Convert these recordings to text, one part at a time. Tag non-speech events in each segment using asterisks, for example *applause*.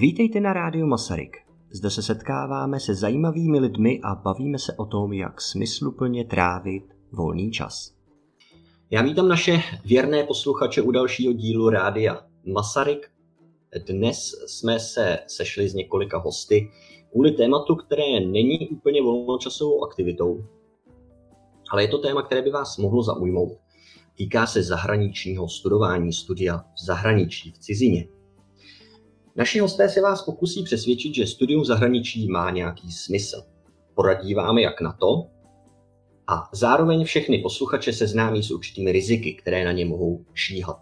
Vítejte na rádiu Masaryk. Zde se setkáváme se zajímavými lidmi a bavíme se o tom, jak smysluplně trávit volný čas. Já vítám naše věrné posluchače u dalšího dílu rádia Masaryk. Dnes jsme se sešli s několika hosty kvůli tématu, které není úplně volnočasovou aktivitou, ale je to téma, které by vás mohlo zaujmout. Týká se zahraničního studování, studia v zahraničí, v cizině. Naši hosté se vás pokusí přesvědčit, že studium zahraničí má nějaký smysl. Poradí vám, jak na to, a zároveň všechny posluchače seznámí s určitými riziky, které na ně mohou šíhat.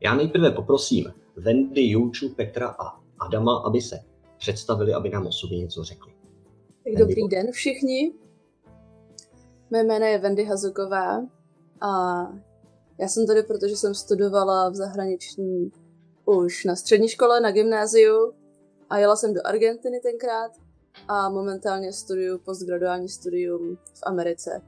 Já nejprve poprosím Wendy, Julču, Petra a Adama, aby se představili, aby nám o sobě něco řekli. Tak Wendy, dobrý den všichni. Mé jméno je Wendy Hazuková a já jsem tady, protože jsem studovala v zahraniční už na střední škole, na gymnáziu a jela jsem do Argentiny tenkrát a momentálně studuju postgraduální studium v Americe.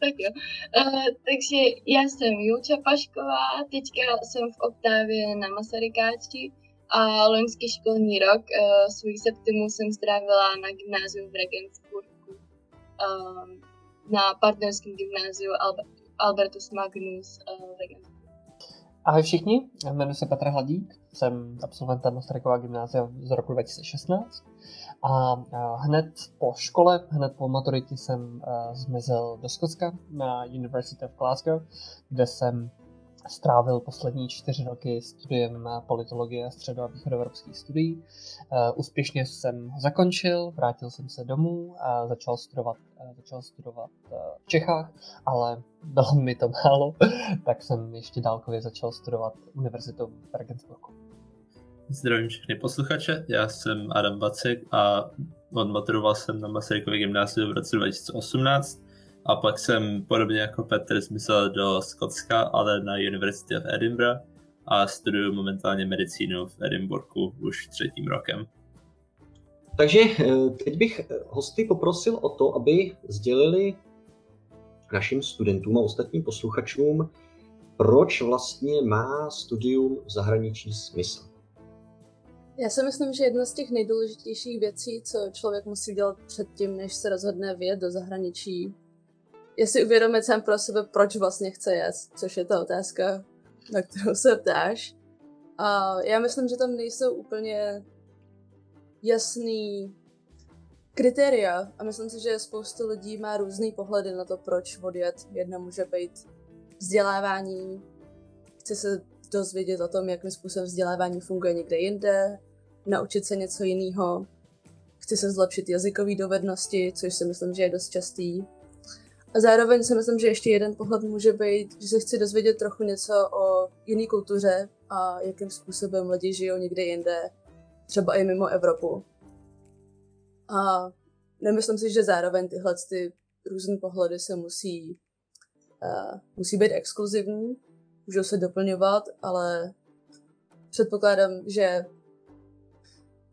Tak jo. Uh, takže já jsem Julča Pašková, teďka jsem v Oktávě na Masarykáči a loňský školní rok uh, svůj septimu jsem strávila na gymnáziu v Regensburgu uh, na partnerském gymnáziu Albertus Magnus uh, Regensburg. Ahoj všichni, jmenuji se Petr Hladík, jsem absolventem Masterykova gymnázia z roku 2016 a hned po škole, hned po maturitě jsem zmizel do Skotska na University of Glasgow, kde jsem strávil poslední čtyři roky studiem politologie a středo- a východoevropských studií. Úspěšně jsem zakončil, vrátil jsem se domů a začal studovat, začal studovat v Čechách, ale bylo mi to málo, *laughs* tak jsem ještě dálkově začal studovat univerzitu v Regensburgu. Zdravím všechny posluchače, já jsem Adam Vacek a odmaturoval jsem na Masarykově gymnáziu v roce 2018 a pak jsem podobně jako Petr zmizel do Skotska, ale na University of Edinburgh a studuju momentálně medicínu v Edinburghu už třetím rokem. Takže eh, teď bych hosty poprosil o to, aby sdělili našim studentům a ostatním posluchačům, proč vlastně má studium v zahraničí smysl. Já si myslím, že jedna z těch nejdůležitějších věcí, co člověk musí dělat předtím, než se rozhodne vyjet do zahraničí, je si uvědomit sám pro sebe, proč vlastně chce jet, což je ta otázka, na kterou se ptáš. A já myslím, že tam nejsou úplně jasný kritéria a myslím si, že spoustu lidí má různý pohledy na to, proč odjet. Jedna může být vzdělávání, chce se dozvědět o tom, jakým způsobem vzdělávání funguje někde jinde, naučit se něco jiného, chci se zlepšit jazykové dovednosti, což si myslím, že je dost častý. A zároveň si myslím, že ještě jeden pohled může být, že se chci dozvědět trochu něco o jiné kultuře a jakým způsobem lidi žijou někde jinde, třeba i mimo Evropu. A nemyslím si, že zároveň tyhle ty různé pohledy se musí, uh, musí být exkluzivní, můžou se doplňovat, ale předpokládám, že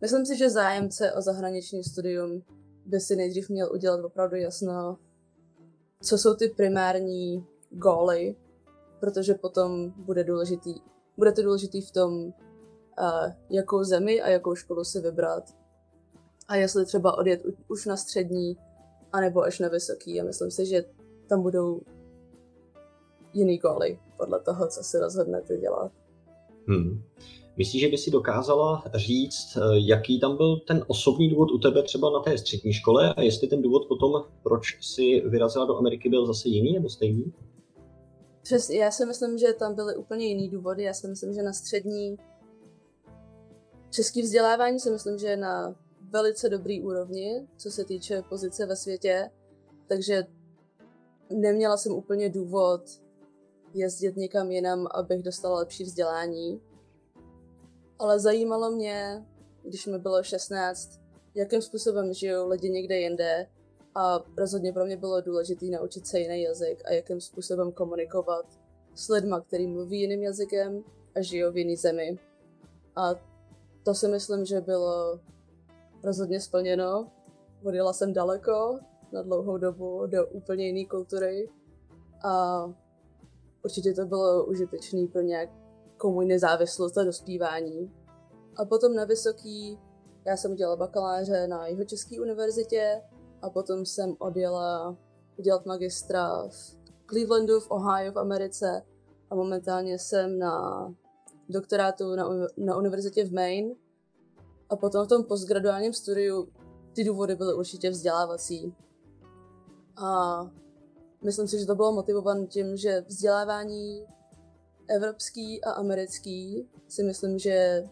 myslím si, že zájemce o zahraniční studium by si nejdřív měl udělat opravdu jasno, co jsou ty primární góly, protože potom bude důležitý, bude to důležitý v tom, uh, jakou zemi a jakou školu si vybrat a jestli třeba odjet už na střední, anebo až na vysoký. A myslím si, že tam budou jiný góly podle toho, co si rozhodnete dělat. Hmm. Myslíš, že by si dokázala říct, eh, jaký tam byl ten osobní důvod u tebe třeba na té střední škole a jestli ten důvod potom, proč si vyrazila do Ameriky, byl zase jiný nebo stejný? Přesně, já si myslím, že tam byly úplně jiný důvody. Já si myslím, že na střední český vzdělávání si myslím, že na velice dobrý úrovni, co se týče pozice ve světě, takže neměla jsem úplně důvod jezdit někam jinam, abych dostala lepší vzdělání. Ale zajímalo mě, když mi bylo 16, jakým způsobem žijou lidi někde jinde a rozhodně pro mě bylo důležité naučit se jiný jazyk a jakým způsobem komunikovat s lidmi, kteří mluví jiným jazykem a žijou v jiné zemi. A to si myslím, že bylo rozhodně splněno. Odjela jsem daleko, na dlouhou dobu, do úplně jiné kultury a určitě to bylo užitečné pro nějakou můj nezávislost a dospívání. A potom na vysoký, já jsem udělala bakaláře na Jihočeské univerzitě a potom jsem odjela udělat magistra v Clevelandu v Ohio v Americe a momentálně jsem na doktorátu na, na univerzitě v Maine a potom v tom postgraduálním studiu ty důvody byly určitě vzdělávací. A myslím si, že to bylo motivované tím, že vzdělávání evropský a americký si myslím, že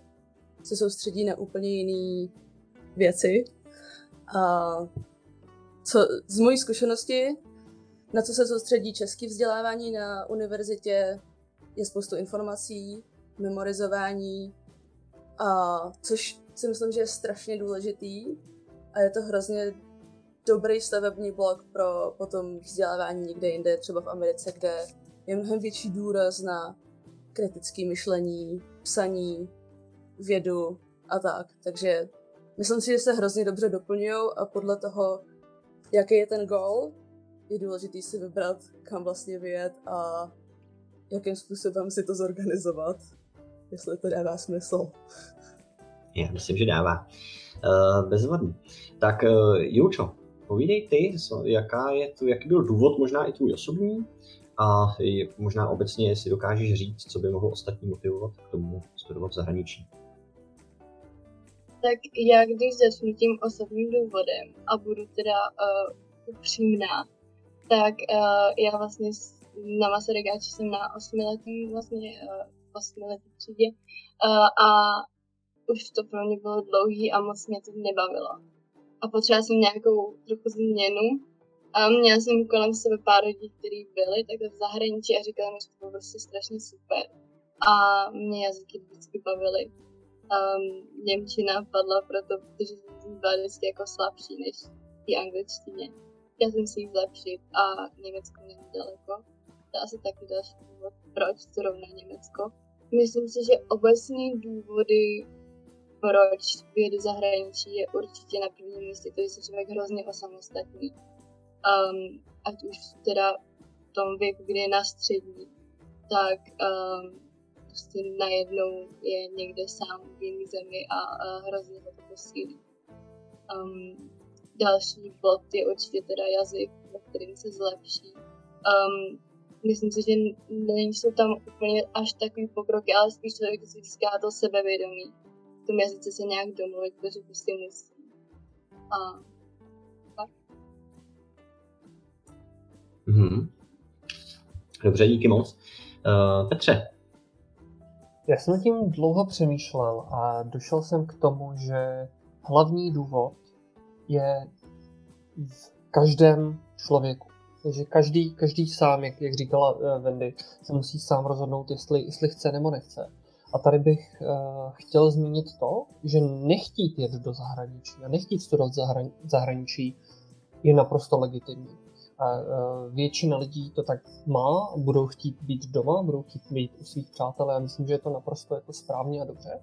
se soustředí na úplně jiné věci. A co z mojí zkušenosti, na co se soustředí český vzdělávání na univerzitě, je spoustu informací, memorizování, a což si myslím, že je strašně důležitý a je to hrozně dobrý stavební blok pro potom vzdělávání někde jinde, třeba v Americe, kde je mnohem větší důraz na kritické myšlení, psaní, vědu a tak. Takže myslím si, že se hrozně dobře doplňují a podle toho, jaký je ten goal, je důležité si vybrat, kam vlastně vyjet a jakým způsobem si to zorganizovat, jestli to dává smysl. Já myslím, že dává. Uh, bezvadný. Tak uh, Jučo, povídej ty, jaká je tu, jaký byl důvod, možná i tvůj osobní, a možná obecně si dokážeš říct, co by mohlo ostatní motivovat k tomu studovat v zahraničí. Tak já když začnu tím osobním důvodem a budu teda uh, upřímná, tak uh, já vlastně na Masarykáči jsem na osmiletém vlastně uh, osmiletý třídě uh, a už to pro mě bylo dlouhý a moc mě to nebavilo. A potřebovala jsem nějakou trochu změnu a měla jsem kolem sebe pár lidí, kteří byli takhle v zahraničí a říkali mi, že to bylo prostě strašně super. A mě jazyky vždycky bavily. Um, Němčina padla proto, protože jsem byla vždycky jako slabší než ty angličtině. Chtěla jsem si ji zlepšit a Německo není daleko. To je asi taky další důvod, proč zrovna Německo. Myslím si, že obecní důvody proč do zahraničí je určitě na prvním místě to, že se člověk hrozně osamostatní. Um, ať už teda v tom věku, kdy je na střední, tak um, prostě najednou je někde sám v jiné zemi a, a hrozně ho to posílí. Um, další bod je určitě teda jazyk, ve kterým se zlepší. Um, myslím si, že nejsou tam úplně až takový pokroky, ale spíš člověk získá to sebevědomí. V tom jazyce se nějak domluvit, protože prostě musí. A Mm-hmm. Dobře, díky moc. Uh, Petře. Já jsem tím dlouho přemýšlel a došel jsem k tomu, že hlavní důvod je v každém člověku. Takže každý, každý sám, jak, jak říkala uh, Wendy, se musí sám rozhodnout, jestli, jestli chce nebo nechce. A tady bych uh, chtěl zmínit to, že nechtít jet do zahraničí a nechtít studovat v zahraničí je naprosto legitimní. A většina lidí to tak má, budou chtít být doma, budou chtít být u svých přátel. Já myslím, že je to naprosto jako správně a dobře.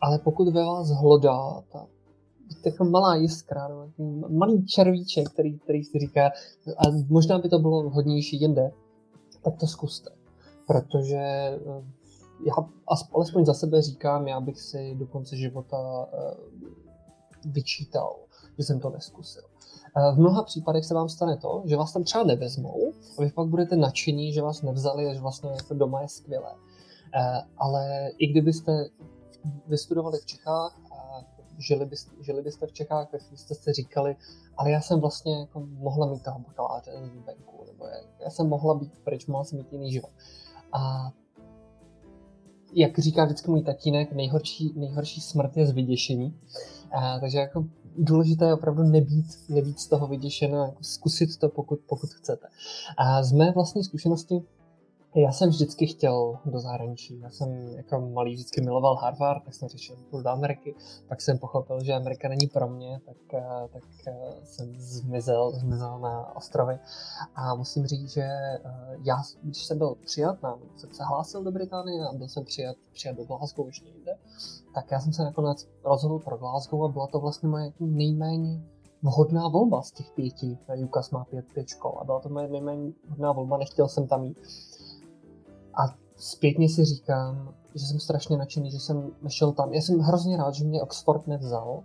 Ale pokud ve vás hlodá ta taková malá jiskra, malý červíček, který, který si říká, a možná by to bylo hodnější jinde, tak to zkuste. Protože eh, já alespoň za sebe říkám, já bych si do konce života eh, vyčítal, že jsem to neskusil. V mnoha případech se vám stane to, že vás tam třeba nevezmou a vy pak budete nadšení, že vás nevzali a že vlastně jako doma je skvělé. Eh, ale i kdybyste vystudovali v Čechách a žili byste, žili byste v Čechách, tak jste si říkali, ale já jsem vlastně jako mohla mít toho bakaláře z venku, nebo já jsem mohla být pryč, mohla jsem mít jiný život. A jak říká vždycky můj tatínek, nejhorší, nejhorší smrt je z vyděšení. A, takže jako důležité je opravdu nebýt, nebýt z toho vyděšen a jako zkusit to, pokud, pokud chcete. A z mé vlastní zkušenosti já jsem vždycky chtěl do zahraničí. Já jsem jako malý vždycky miloval Harvard, tak jsem řešil do Ameriky. Pak jsem pochopil, že Amerika není pro mě, tak, eh, tak eh, jsem zmizel, zmizel na ostrovy. A musím říct, že eh, já, když jsem byl přijat, na, jsem se hlásil do Británie a byl jsem přijat, přijat do Glasgow ještě jinde, tak já jsem se nakonec rozhodl pro Glasgow a byla to vlastně moje nejméně vhodná volba z těch pěti. UCAS má pět, pět škol a byla to moje nejméně vhodná volba, nechtěl jsem tam jít. A zpětně si říkám, že jsem strašně nadšený, že jsem nešel tam. Já jsem hrozně rád, že mě Oxford nevzal,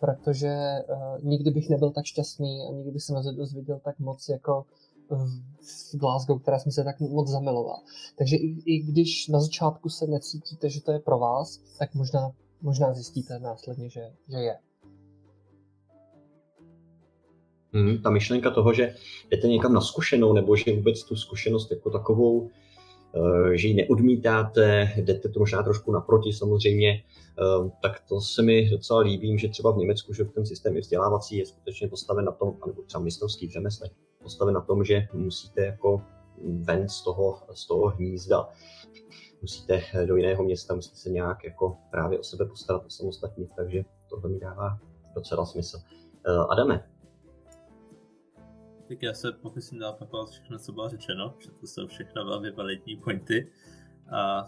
protože uh, nikdy bych nebyl tak šťastný a nikdy bych se nedozvěděl tak moc jako v Glasgow, která jsem se tak moc zamiloval. Takže i, i když na začátku se necítíte, že to je pro vás, tak možná, možná zjistíte následně, že, že je. Hmm, ta myšlenka toho, že jdete někam na zkušenou, nebo že vůbec tu zkušenost jako takovou, že ji neodmítáte, jdete to možná trošku naproti samozřejmě, eh, tak to se mi docela líbí, že třeba v Německu, že ten systém vzdělávací je skutečně postaven na tom, nebo třeba mistrovský v řemeslech, postaven na tom, že musíte jako ven z toho, z toho hnízda, musíte do jiného města, musíte se nějak jako právě o sebe postarat o samostatně, takže tohle mi dává docela smysl. Eh, Adame, tak já se pokusím opakovat všechno, co bylo řečeno, že to jsou všechno velmi validní pointy. A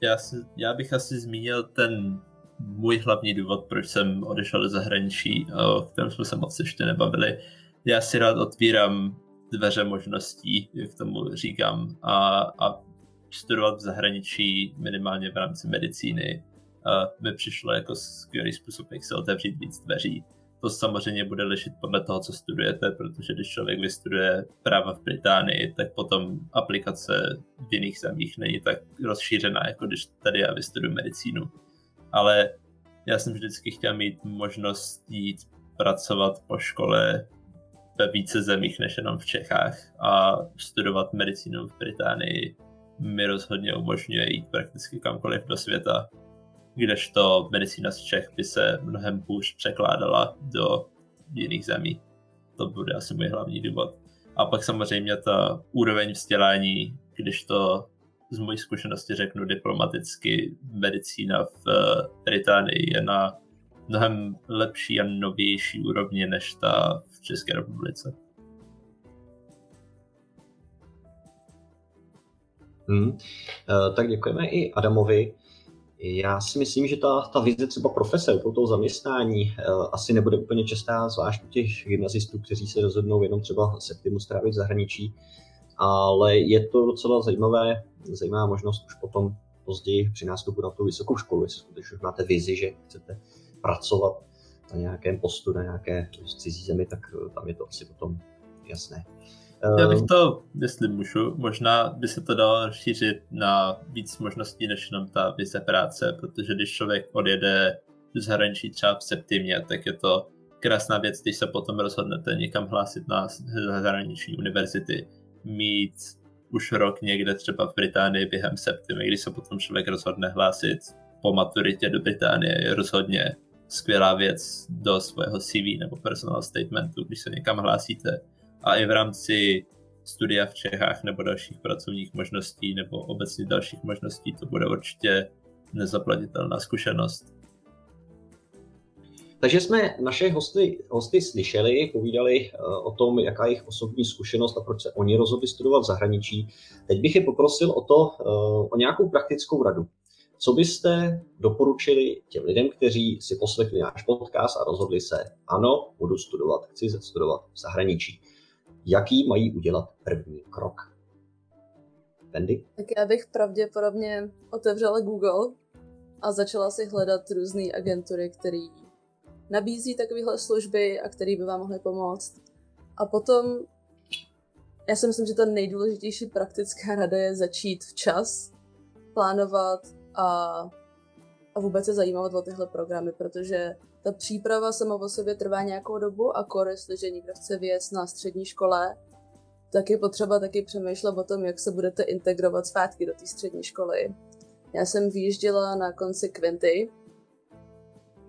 já, si, já bych asi zmínil ten můj hlavní důvod, proč jsem odešel do zahraničí, o kterém jsme se moc ještě nebavili. Já si rád otvírám dveře možností, jak tomu říkám, a, a studovat v zahraničí minimálně v rámci medicíny mi přišlo jako skvělý způsob, jak se otevřít víc dveří to samozřejmě bude lišit podle toho, co studujete, protože když člověk vystuduje práva v Británii, tak potom aplikace v jiných zemích není tak rozšířená, jako když tady já vystuduji medicínu. Ale já jsem vždycky chtěl mít možnost jít pracovat po škole ve více zemích než jenom v Čechách a studovat medicínu v Británii mi rozhodně umožňuje jít prakticky kamkoliv do světa kdežto medicína z Čech by se mnohem hůř překládala do jiných zemí. To bude asi můj hlavní důvod. A pak samozřejmě ta úroveň vzdělání, když to z mojí zkušenosti řeknu diplomaticky, medicína v eh, Británii je na mnohem lepší a novější úrovni než ta v České republice. Hmm. Uh, tak děkujeme i Adamovi. Já si myslím, že ta, ta vize třeba profese, u toho zaměstnání uh, asi nebude úplně častá, zvlášť u těch gymnazistů, kteří se rozhodnou jenom třeba septimu strávit v zahraničí, ale je to docela zajímavé, zajímavá možnost už potom později při nástupu na tu vysokou školu, jestli skutečně už máte vizi, že chcete pracovat na nějakém postu, na nějaké cizí zemi, tak eh, tam je to asi potom jasné. Já bych ehm. to, jestli můžu, možná by se to dalo rozšířit na víc možností než jenom ta vize práce, protože když člověk odjede do zahraničí třeba v septimě, tak je to krásná věc, když se potom rozhodnete někam hlásit na zahraniční univerzity, mít už rok někde třeba v Británii během septimy, když se potom člověk rozhodne hlásit po maturitě do Británie, je rozhodně skvělá věc do svého CV nebo personal statementu, když se někam hlásíte a i v rámci studia v Čechách nebo dalších pracovních možností nebo obecně dalších možností to bude určitě nezaplatitelná zkušenost. Takže jsme naše hosty, hosty slyšeli, povídali uh, o tom, jaká je jejich osobní zkušenost a proč se oni rozhodli studovat v zahraničí. Teď bych je poprosil o to, uh, o nějakou praktickou radu. Co byste doporučili těm lidem, kteří si poslechli náš podcast a rozhodli se, ano, budu studovat, chci studovat v zahraničí jaký mají udělat první krok. Wendy? Tak já bych pravděpodobně otevřela Google a začala si hledat různé agentury, které nabízí takovéhle služby a které by vám mohly pomoct. A potom, já si myslím, že ta nejdůležitější praktická rada je začít včas, plánovat a, a vůbec se zajímat o tyhle programy, protože ta příprava sama o sobě trvá nějakou dobu a kor, jestliže někdo chce věc na střední škole, tak je potřeba taky přemýšlet o tom, jak se budete integrovat zpátky do té střední školy. Já jsem vyjížděla na konci kvinty,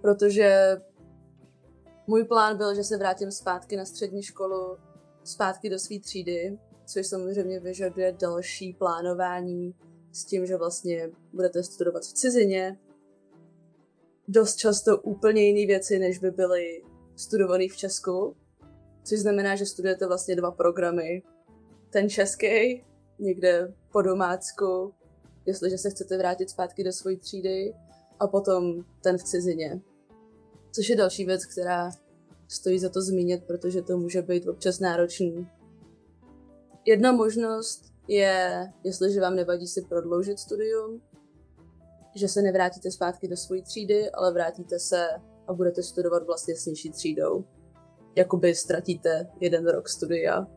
protože můj plán byl, že se vrátím zpátky na střední školu, zpátky do své třídy, což samozřejmě vyžaduje další plánování s tím, že vlastně budete studovat v cizině, dost často úplně jiné věci, než by byly studované v Česku. Což znamená, že studujete vlastně dva programy. Ten český, někde po domácku, jestliže se chcete vrátit zpátky do své třídy, a potom ten v cizině. Což je další věc, která stojí za to zmínit, protože to může být občas náročný. Jedna možnost je, jestliže vám nevadí si prodloužit studium, že se nevrátíte zpátky do své třídy, ale vrátíte se a budete studovat vlastně s nižší třídou. Jakoby ztratíte jeden rok studia.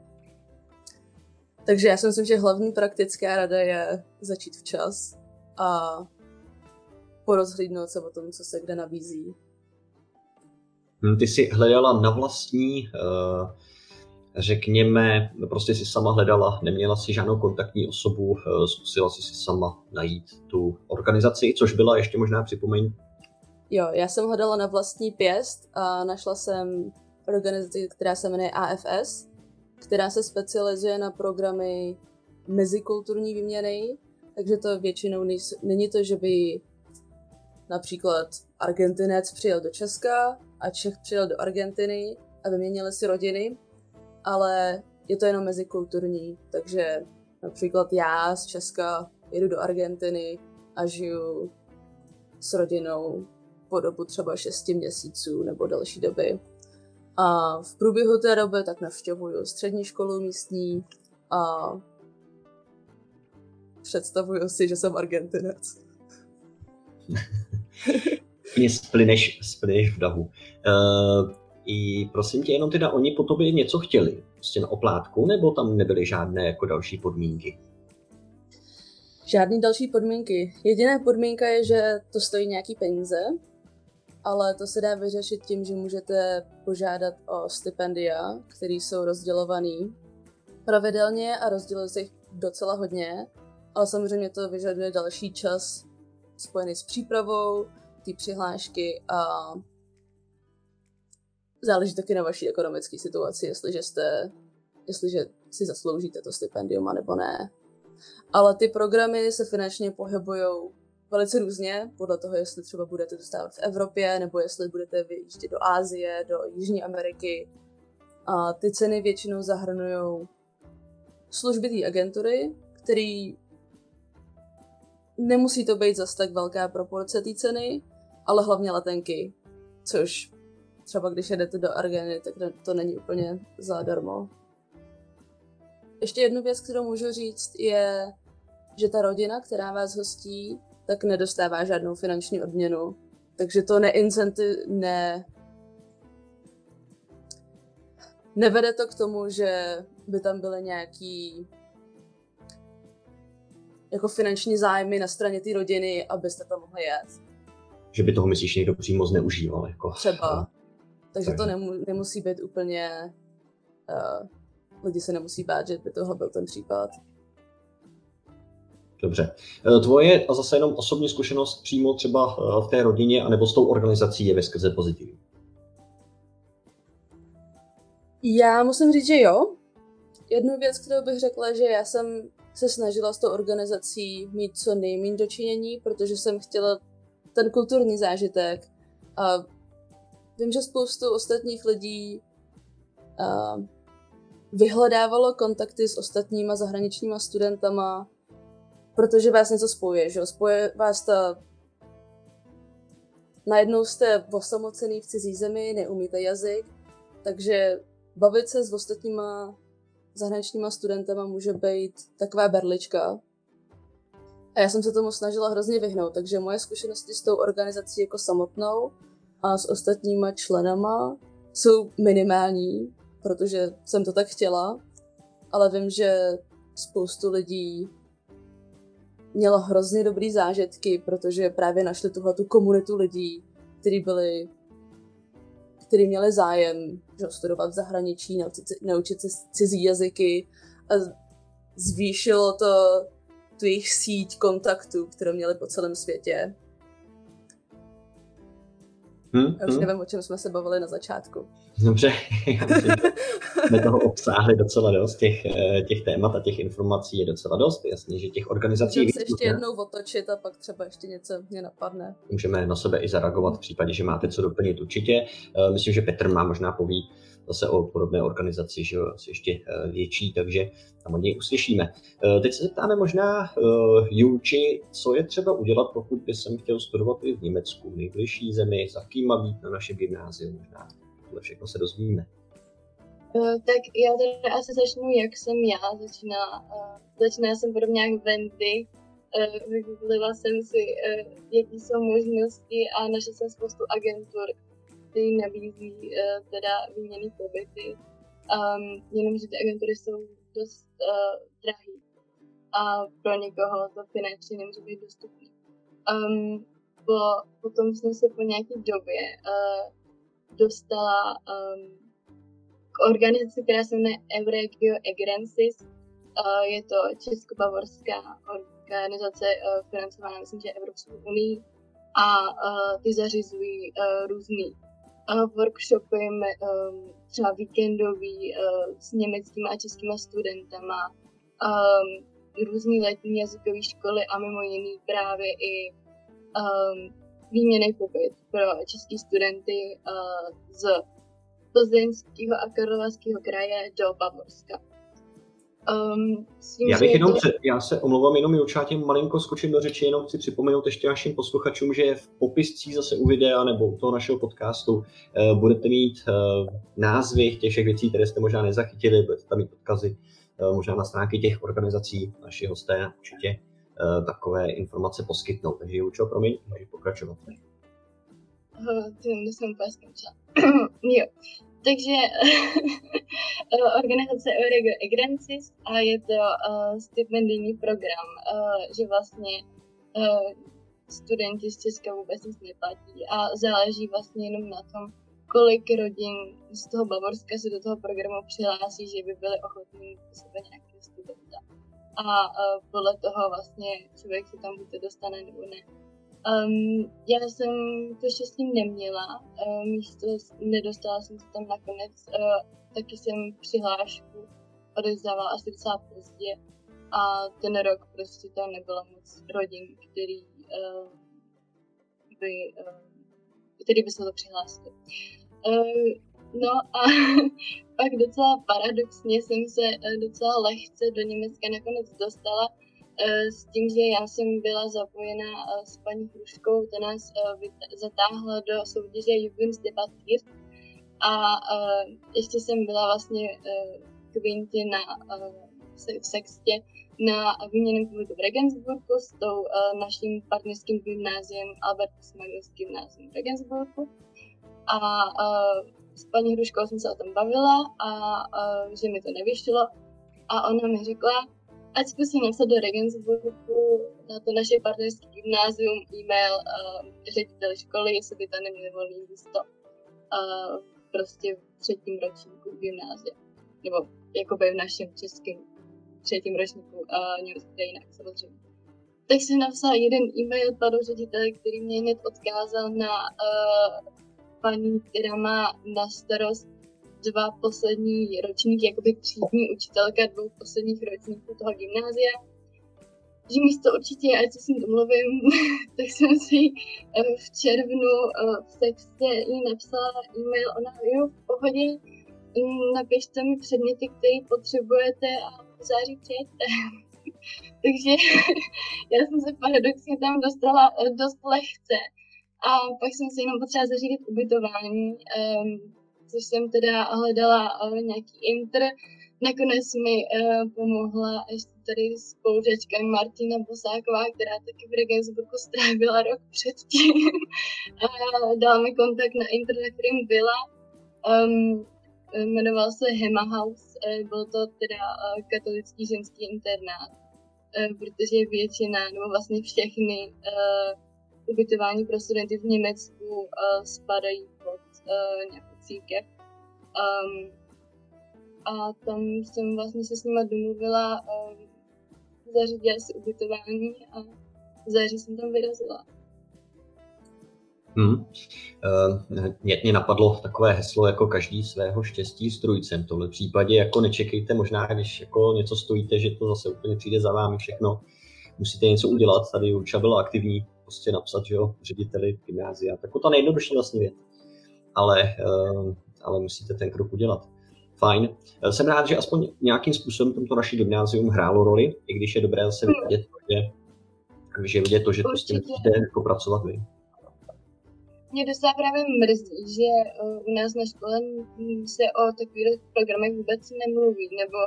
Takže já si myslím, že hlavní praktická rada je začít včas a porozhlídnout se o tom, co se kde nabízí. Hm, ty jsi hledala na vlastní, eh, řekněme, prostě si sama hledala, neměla si žádnou kontaktní osobu, eh, zkusila si si sama najít tu organizaci, což byla ještě možná připomeň. Jo, já jsem hledala na vlastní pěst a našla jsem organizaci, která se jmenuje AFS, která se specializuje na programy mezikulturní výměny, takže to většinou není to, že by například Argentinec přijel do Česka a Čech přijel do Argentiny a vyměnili si rodiny, ale je to jenom mezikulturní, takže například já z Česka jedu do Argentiny a žiju s rodinou po dobu třeba 6 měsíců nebo další doby. A v průběhu té doby tak navštěvuju střední školu místní a představuju si, že jsem Argentinec. *laughs* Mě splyneš, splyneš v dahu. Uh, I prosím tě, jenom teda oni po tobě něco chtěli, prostě na oplátku, nebo tam nebyly žádné jako další podmínky? Žádný další podmínky. Jediná podmínka je, že to stojí nějaký peníze, ale to se dá vyřešit tím, že můžete požádat o stipendia, které jsou rozdělované pravidelně a rozděluje se jich docela hodně, ale samozřejmě to vyžaduje další čas spojený s přípravou té přihlášky a záleží taky na vaší ekonomické situaci, jestliže jste, jestliže si zasloužíte to stipendium, nebo ne. Ale ty programy se finančně pohybují velice různě, podle toho, jestli třeba budete dostávat v Evropě, nebo jestli budete vyjíždět do Ázie, do Jižní Ameriky. A ty ceny většinou zahrnují služby té agentury, který nemusí to být zas tak velká proporce té ceny, ale hlavně letenky, což třeba když jedete do Argeny, tak to není úplně zadarmo. Ještě jednu věc, kterou můžu říct, je, že ta rodina, která vás hostí, tak nedostává žádnou finanční odměnu. Takže to neincentiv... ne... Nevede to k tomu, že by tam byly nějaký jako finanční zájmy na straně té rodiny, abyste tam mohli jet. Že by toho myslíš někdo přímo zneužíval. Jako. Třeba. Takže to nemu, nemusí být úplně... Uh, lidi se nemusí bát, že by toho byl ten případ. Dobře. Eh, tvoje a zase jenom osobní zkušenost přímo třeba eh, v té rodině anebo s tou organizací je ve skrze pozitivní? Já musím říct, že jo. Jednu věc, kterou bych řekla, že já jsem se snažila s tou organizací mít co nejméně dočinění, protože jsem chtěla ten kulturní zážitek. A vím, že spoustu ostatních lidí a, vyhledávalo kontakty s ostatníma zahraničníma studentama, protože vás něco spojuje, že? Spoje vás ta... Najednou jste osamocený v cizí zemi, neumíte jazyk, takže bavit se s ostatníma zahraničníma studentama může být taková berlička. A já jsem se tomu snažila hrozně vyhnout, takže moje zkušenosti s tou organizací jako samotnou a s ostatníma členama jsou minimální, protože jsem to tak chtěla, ale vím, že spoustu lidí mělo hrozně dobrý zážitky, protože právě našli tuhle tu komunitu lidí, kteří byli kteří měli zájem že, studovat v zahraničí, naučit, naučit se cizí jazyky a zvýšilo to tu jejich síť kontaktů, kterou měli po celém světě. Hmm, Já už hmm. nevím, o čem jsme se bavili na začátku. Dobře, *laughs* jsme toho obsáhli docela dost, těch, eh, těch témat a těch informací je docela dost. Jasně, že těch organizací... Můžeme se ještě jednou otočit a pak třeba ještě něco mě napadne. Můžeme na sebe i zareagovat v případě, že máte co doplnit určitě. Eh, myslím, že Petr má možná poví zase o podobné organizaci, že asi ještě eh, větší, takže tam od něj uslyšíme. Teď se zeptáme možná Juči, co je třeba udělat, pokud by jsem chtěl studovat i v Německu, v nejbližší zemi, za kým má být na našem gymnáziu možná. Tohle všechno se dozvíme. Tak já teda asi začnu, jak jsem já začínala. Začínala jsem podobně jak Wendy. Vygooglila jsem si, jaký jsou možnosti a našla jsem spoustu agentur, které nabízí uh, teda výměný pobyty. Um, jenomže ty agentury jsou dost uh, drahý a pro někoho to finančně nemůže být dostupný. Um, po, potom jsem se po nějaké době uh, dostala um, k organizaci, která se jmenuje Euregio Egrensis. Uh, je to česko-bavorská organizace uh, financovaná, myslím, že Evropskou unii a uh, ty zařizují uh, různý uh, workshopy, um, třeba víkendový uh, s německými a českými studentama, um, různý letní jazykové školy a mimo jiný právě i výměný pobyt pro české studenty uh, z Plzeňského a Karlovarského kraje do Bavorska. Um, tím, já bych jenom, to... před, já se omlouvám jenom Julča, tím malinko skočím do řeči, jenom chci připomenout ještě našim posluchačům, že v popiscích zase u videa nebo u toho našeho podcastu uh, budete mít uh, názvy těch všech věcí, které jste možná nezachytili, budete tam mít odkazy uh, možná na stránky těch organizací, naši hosté určitě uh, takové informace poskytnou. Takže Julčo, promiň, můžeš pokračovat. Uh, ty jsem úplně skončila. *clears throat* jo. Takže *laughs* organizace Eurego Egrensis a je to uh, stipendijní program, uh, že vlastně uh, studenti z Česka vůbec nic neplatí a záleží vlastně jenom na tom, kolik rodin z toho Bavorska se do toho programu přihlásí, že by byli ochotní sebe nějakého studenta. A uh, podle toho vlastně člověk se tam buď dostane nebo ne. Um, já jsem to štěstí neměla, uh, místo nedostala jsem se tam nakonec, uh, taky jsem přihlášku odezdávala asi docela pozdě a ten rok prostě tam nebylo moc rodin, který uh, by, uh, který by se to přihlásili. Uh, no a *laughs* pak docela paradoxně jsem se docela lehce do Německa nakonec dostala, s tím, že já jsem byla zapojena eh, s paní Hruškou, ta nás eh, zatáhla do soutěže Jugendsdebatir a ještě jsem byla vlastně kvinty na, v sextě na výměném pobytu v Regensburgu s tou naším partnerským gymnáziem Albertus Magnus gymnázium v Regensburgu. A s paní Hruškou jsem se o tom bavila a že mi to nevyšlo. A ona mi řekla, ať zkusím napsat do Regensburgu na to naše partnerské gymnázium e-mail uh, řediteli školy, jestli by tam neměli volný místo uh, prostě v třetím ročníku gymnázia. Nebo jakoby v našem českém třetím ročníku uh, německé jinak samozřejmě. Tak jsem napsala jeden e-mail panu řediteli, který mě hned odkázal na uh, paní, která má na starost dva poslední ročníky, jakoby třídní učitelka dvou posledních ročníků toho gymnázia, že místo určitě, ať se s ním domluvím, *laughs* tak jsem si eh, v červnu eh, v textě jí napsala e-mail, ona jo, v pohodě, mm, napište mi předměty, které potřebujete a v září přijďte. *laughs* Takže *laughs* já jsem se paradoxně tam dostala eh, dost lehce. A pak jsem si jenom potřeba zařídit ubytování. Um, což jsem teda hledala uh, nějaký inter. Nakonec mi uh, pomohla ještě tady spolužačka Martina Bosáková, která taky v Regensburgu strávila rok předtím. *laughs* a dala mi kontakt na inter, na kterým byla. Um, jmenoval se Hema House, uh, byl to teda katolický ženský internát, protože většina, nebo vlastně všechny ubytování pro studenty v Německu spadají pod nějakou církev. Um, a tam jsem vlastně se s nima domluvila, um, zařídila si ubytování a září jsem tam vyrazila. Hmm. Uh, mě napadlo takové heslo jako každý svého štěstí strujcem. V tomhle případě jako nečekejte možná, když jako něco stojíte, že to zase úplně přijde za vámi všechno. Musíte něco udělat. Tady Urča byla aktivní, prostě napsat, že jo, řediteli gymnázia. Tak to ta nejjednodušší vlastně věc. Ale uh, ale musíte ten krok udělat. Fajn. Jsem rád, že aspoň nějakým způsobem tomto naše gymnázium hrálo roli, i když je dobré zase hmm. vidět, že, že vidět to, že prostě musíte jako pracovat vy. mě docela právě mrzí, že uh, u nás na škole se o takových programech vůbec nemluví, nebo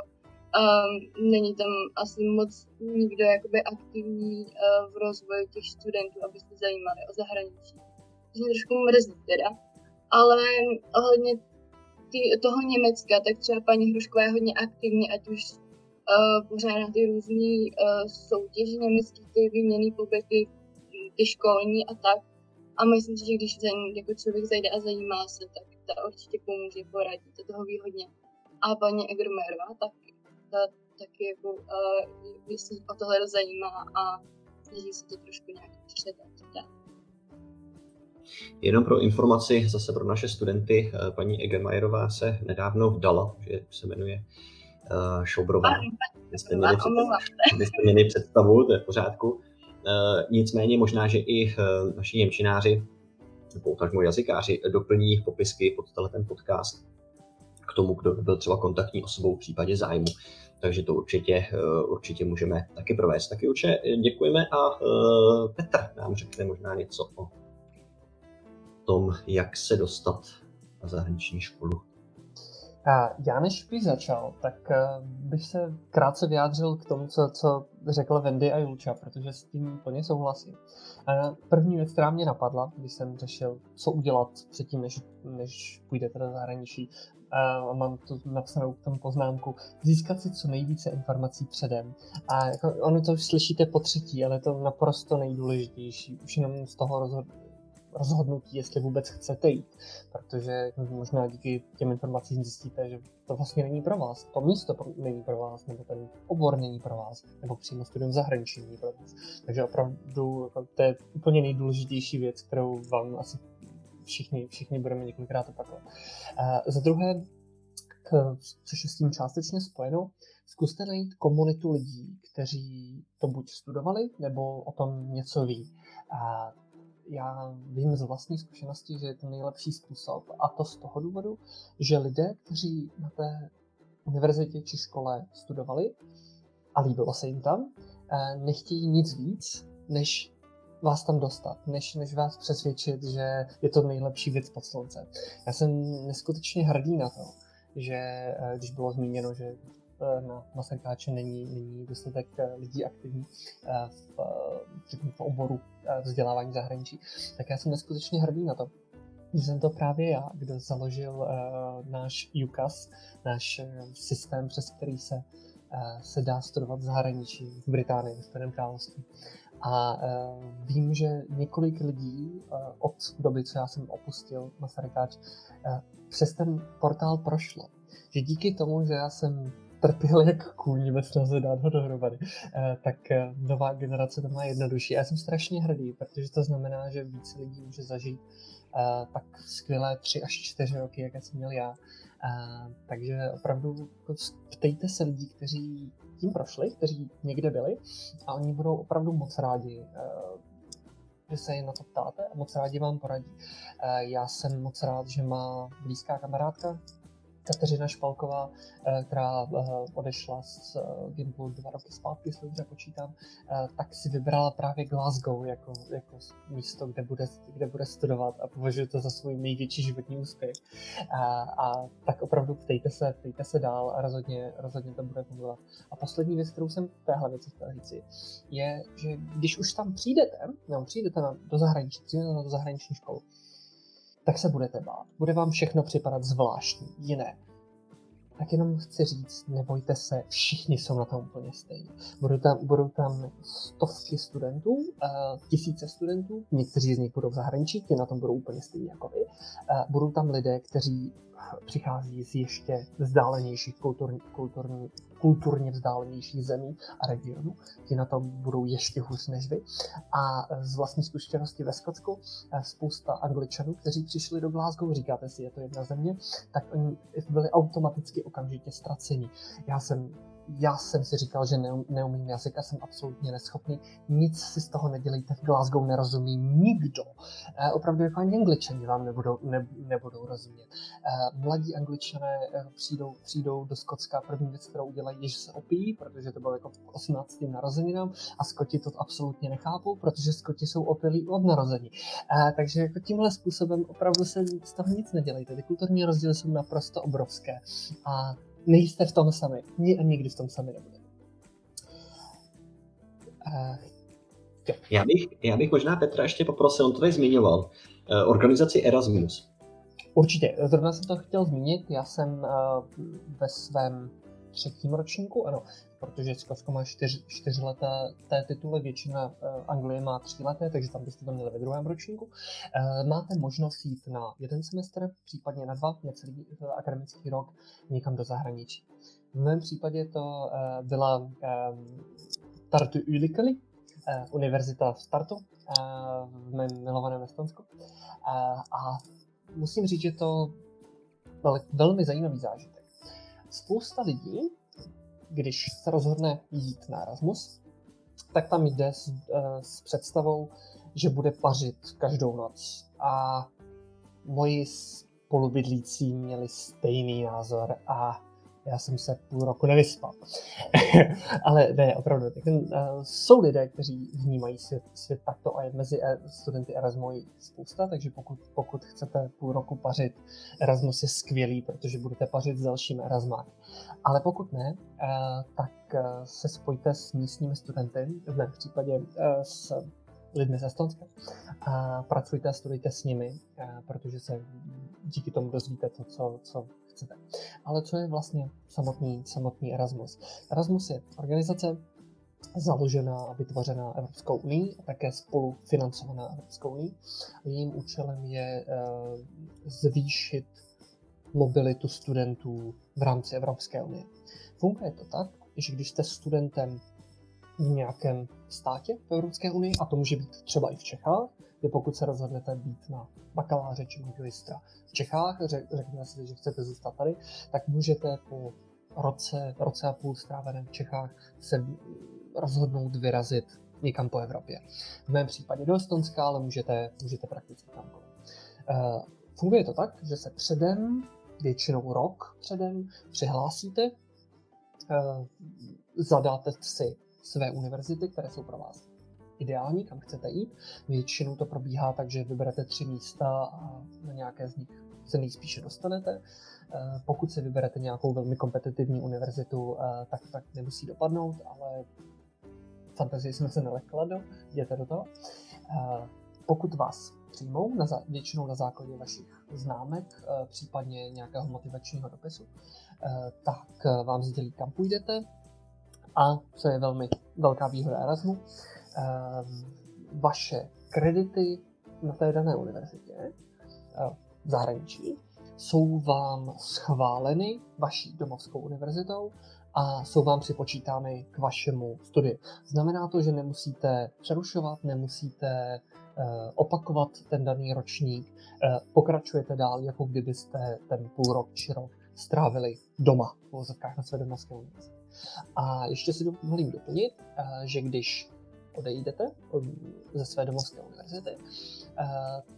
um, není tam asi moc nikdo jakoby aktivní uh, v rozvoji těch studentů, aby se zajímali o zahraničí. To mě trošku mrzí teda. Ale ohledně tý, toho Německa, tak třeba paní Hrušková je hodně aktivní, ať už uh, ty různé uh, soutěže německý, ty výměný pobyty, ty školní a tak. A myslím si, že když za ní jako člověk zajde a zajímá se, tak ta určitě pomůže poradit, to toho výhodně. A paní Egermerová tak, ta, taky jako, uh, jestli o tohle zajímá a snaží se to trošku nějak předat. Jenom pro informaci zase pro naše studenty, paní Egermajerová se nedávno vdala, že se jmenuje uh, Šobrová. Jste měli, představu, měli *laughs* představu, to je v pořádku. Uh, nicméně možná, že i uh, naši němčináři, nebo můj jazykáři, doplní popisky pod ten podcast k tomu, kdo by byl třeba kontaktní osobou v případě zájmu. Takže to určitě, určitě můžeme taky provést. Taky určitě děkujeme a Petr nám řekne možná něco o tom, jak se dostat na zahraniční školu. A já než bych začal, tak eh, bych se krátce vyjádřil k tomu, co, co řekl Wendy a Julča, protože s tím plně souhlasím. A první věc, která mě napadla, když jsem řešil, co udělat předtím, než, než půjdete do zahraničí, a mám tu napsanou k tomu poznámku, získat si co nejvíce informací předem. A jako, ono to už slyšíte po třetí, ale to naprosto nejdůležitější. Už jenom z toho rozhod- rozhodnutí, jestli vůbec chcete jít, protože možná díky těm informacím zjistíte, že to vlastně není pro vás, to místo není pro vás, nebo ten obor není pro vás, nebo přímo studium zahraničí není pro vás. Takže opravdu jako, to je úplně nejdůležitější věc, kterou vám asi všichni, všichni budeme několikrát opakovat. Za druhé, což je s tím částečně spojeno, zkuste najít komunitu lidí, kteří to buď studovali, nebo o tom něco ví. A já vím z vlastní zkušenosti, že je to nejlepší způsob a to z toho důvodu, že lidé, kteří na té univerzitě či škole studovali a líbilo se jim tam, eh, nechtějí nic víc, než vás tam dostat, než, než vás přesvědčit, že je to nejlepší věc pod sluncem. Já jsem neskutečně hrdý na to, že eh, když bylo zmíněno, že na Masarykáče není, není dostatek eh, lidí aktivní eh, v, v oboru vzdělávání zahraničí, tak já jsem neskutečně hrdý na to, jsem to právě já, kdo založil uh, náš UCAS, náš uh, systém, přes který se, uh, se dá studovat v zahraničí, v Británii, v Spojeném království. A uh, vím, že několik lidí uh, od doby, co já jsem opustil Masarykáč, uh, přes ten portál prošlo. Že díky tomu, že já jsem trpěl jak kůň ve snaze dát ho dohromady, eh, tak eh, nová generace to má jednodušší. Já jsem strašně hrdý, protože to znamená, že více lidí může zažít eh, tak skvělé tři až čtyři roky, jak jsem měl já. Takže opravdu jako ptejte se lidí, kteří tím prošli, kteří někde byli a oni budou opravdu moc rádi, že se jen na to ptáte a moc rádi vám poradí. Já jsem moc rád, že má blízká kamarádka, Kateřina Špalková, eh, která eh, odešla z eh, Gimplu dva roky zpátky, jestli dobře počítám, tak si vybrala právě Glasgow jako, jako místo, kde bude, kde bude studovat a považuje to za svůj největší životní úspěch. A, a tak opravdu ptejte se, ptejte se dál a rozhodně, rozhodně to bude fungovat. A poslední věc, kterou jsem v téhle věci chtěl říci, je, že když už tam přijdete, no, přijdete na, do zahraničí, přijdete na do zahraniční školu, tak se budete bát. Bude vám všechno připadat zvláštní, jiné. Tak jenom chci říct, nebojte se, všichni jsou na tom úplně stejní. Budou tam, budou tam stovky studentů, uh, tisíce studentů, někteří z nich budou v zahraničí, ti na tom budou úplně stejní jako vy. Uh, budou tam lidé, kteří přichází z ještě vzdálenějších kulturní, kulturní, kulturně vzdálenějších zemí a regionů, ti na tom budou ještě hůř než vy. A z vlastní zkušenosti ve Skotsku eh, spousta angličanů, kteří přišli do Glasgow, říkáte si, je to jedna země, tak oni byli automaticky okamžitě ztraceni. Já jsem já jsem si říkal, že neumím jazyk a jsem absolutně neschopný. Nic si z toho nedělejte, v Glasgow nerozumí nikdo. E, opravdu jako ani angličani vám nebudou, ne, nebudou rozumět. E, mladí angličané přijdou, přijdou do Skotska, první věc, kterou udělají, je, že se opijí, protože to bylo jako 18. narozeninám a Skoti to absolutně nechápou, protože Skoti jsou opilí od narození. Takže jako tímhle způsobem opravdu se z toho nic nedělejte. Ty kulturní rozdíly jsou naprosto obrovské. A nejste v tom sami. Ni nikdy v tom sami nebudete. Uh, já bych, já bych možná Petra ještě poprosil, on to tady zmiňoval, uh, organizaci Erasmus. Určitě, zrovna jsem to chtěl zmínit, já jsem uh, ve svém třetím ročníku, ano, protože Skotsko má čtyř, čtyřleté té tituly, většina uh, Anglie má tři leté, takže tam byste to měli ve druhém ročníku. Uh, máte možnost jít na jeden semestr, případně na dva, necelý uh, akademický rok, někam do zahraničí. V mém případě to byla Tartu Ylikali, uh, univerzita v Tartu, v mém milovaném Estonsku. A musím říct, že to byl velmi zajímavý zážitek. Spousta lidí když se rozhodne jít na Erasmus, tak tam jde s, eh, s představou, že bude pařit každou noc. A moji spolubydlící měli stejný názor a já jsem se půl roku nevyspal. *laughs* Ale ne, opravdu. Ten, uh, jsou lidé, kteří vnímají svět, svět takto a je mezi e, studenty Erasmu spousta, takže pokud, pokud chcete půl roku pařit, Erasmus je skvělý, protože budete pařit s dalším Erasmáky. Ale pokud ne, uh, tak uh, se spojte s místními studenty, v mém případě uh, s lidmi ze Estonska a pracujte a studujte s nimi, protože se díky tomu dozvíte to, co, co chcete. Ale co je vlastně samotný, samotný Erasmus? Erasmus je organizace založená a vytvořená Evropskou unii a také spolufinancovaná Evropskou unii. Jejím účelem je uh, zvýšit mobilitu studentů v rámci Evropské unie. Funguje to tak, že když jste studentem v nějakém státě v Evropské unii, a to může být třeba i v Čechách, že pokud se rozhodnete být na bakaláře či magistra v Čechách, řekněme si, že chcete zůstat tady, tak můžete po roce, roce a půl stráveném v Čechách se rozhodnout vyrazit někam po Evropě. V mém případě do Estonska, ale můžete, můžete prakticky kamkoliv. Uh, funguje to tak, že se předem, většinou rok předem, přihlásíte, uh, zadáte si své univerzity, které jsou pro vás ideální, kam chcete jít. Většinou to probíhá tak, že vyberete tři místa a na nějaké z nich se nejspíše dostanete. Eh, pokud si vyberete nějakou velmi kompetitivní univerzitu, eh, tak tak nemusí dopadnout, ale fantazii jsme se nelekla jděte do toho. Eh, pokud vás přijmou, na, většinou na základě vašich známek, případně nějakého motivačního dopisu, tak vám sdělí, kam půjdete, a co je velmi velká výhoda Erasmu, Ehm, vaše kredity na té dané univerzitě eh, v zahraničí jsou vám schváleny vaší domovskou univerzitou a jsou vám připočítány k vašemu studiu. Znamená to, že nemusíte přerušovat, nemusíte eh, opakovat ten daný ročník, eh, pokračujete dál, jako kdybyste ten půl rok či rok strávili doma, v vozovkách na své domovské univerzitě. A ještě si dovolím doplnit, že když odejdete ze své domovské univerzity, eh,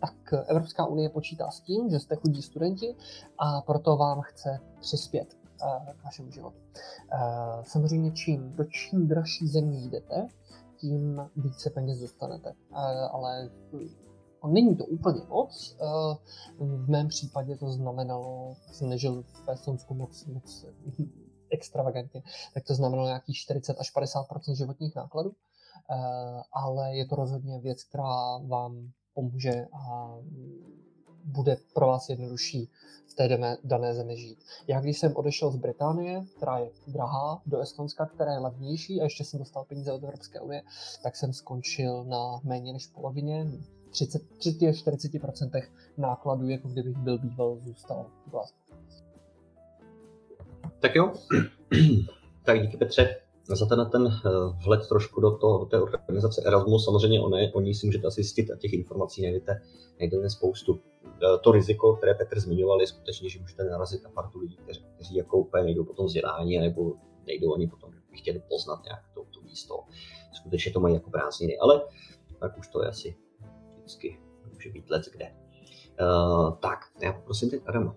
tak Evropská unie počítá s tím, že jste chudí studenti a proto vám chce přispět eh, k vašemu životu. Eh, samozřejmě čím do čím dražší země jdete, tím více peněz dostanete. Ale není to úplně moc. V mém případě to znamenalo, jsem nežil v Estonsku moc, moc extravagantně, tak to znamenalo nějakých 40 až 50% životních nákladů. Eh, ale je to rozhodně věc, která vám pomůže a bude pro vás jednodušší v té dané zemi žít. Já když jsem odešel z Británie, která je drahá, do Estonska, která je levnější a ještě jsem dostal peníze od Evropské unie, tak jsem skončil na méně než polovině, 30, 40% nákladů, jako kdybych byl býval zůstal v Glasgow. Tak jo, *clears throat* tak díky Petře za ten, ten eh, vhled trošku do, to, do té organizace Erasmus, samozřejmě o, ne, o ní si můžete asi zjistit a těch informací najdete, najdete spoustu. Eh, to riziko, které Petr zmiňoval, je skutečně, že můžete narazit na partu lidí, kteří, kteří jako úplně nejdou po tom vzdělání nebo nejdou ani potom, by chtěli poznat nějak to, to místo. Skutečně to mají jako prázdniny, ale tak už to je asi vždycky, může být let kde. Uh, tak, já poprosím teď Adama.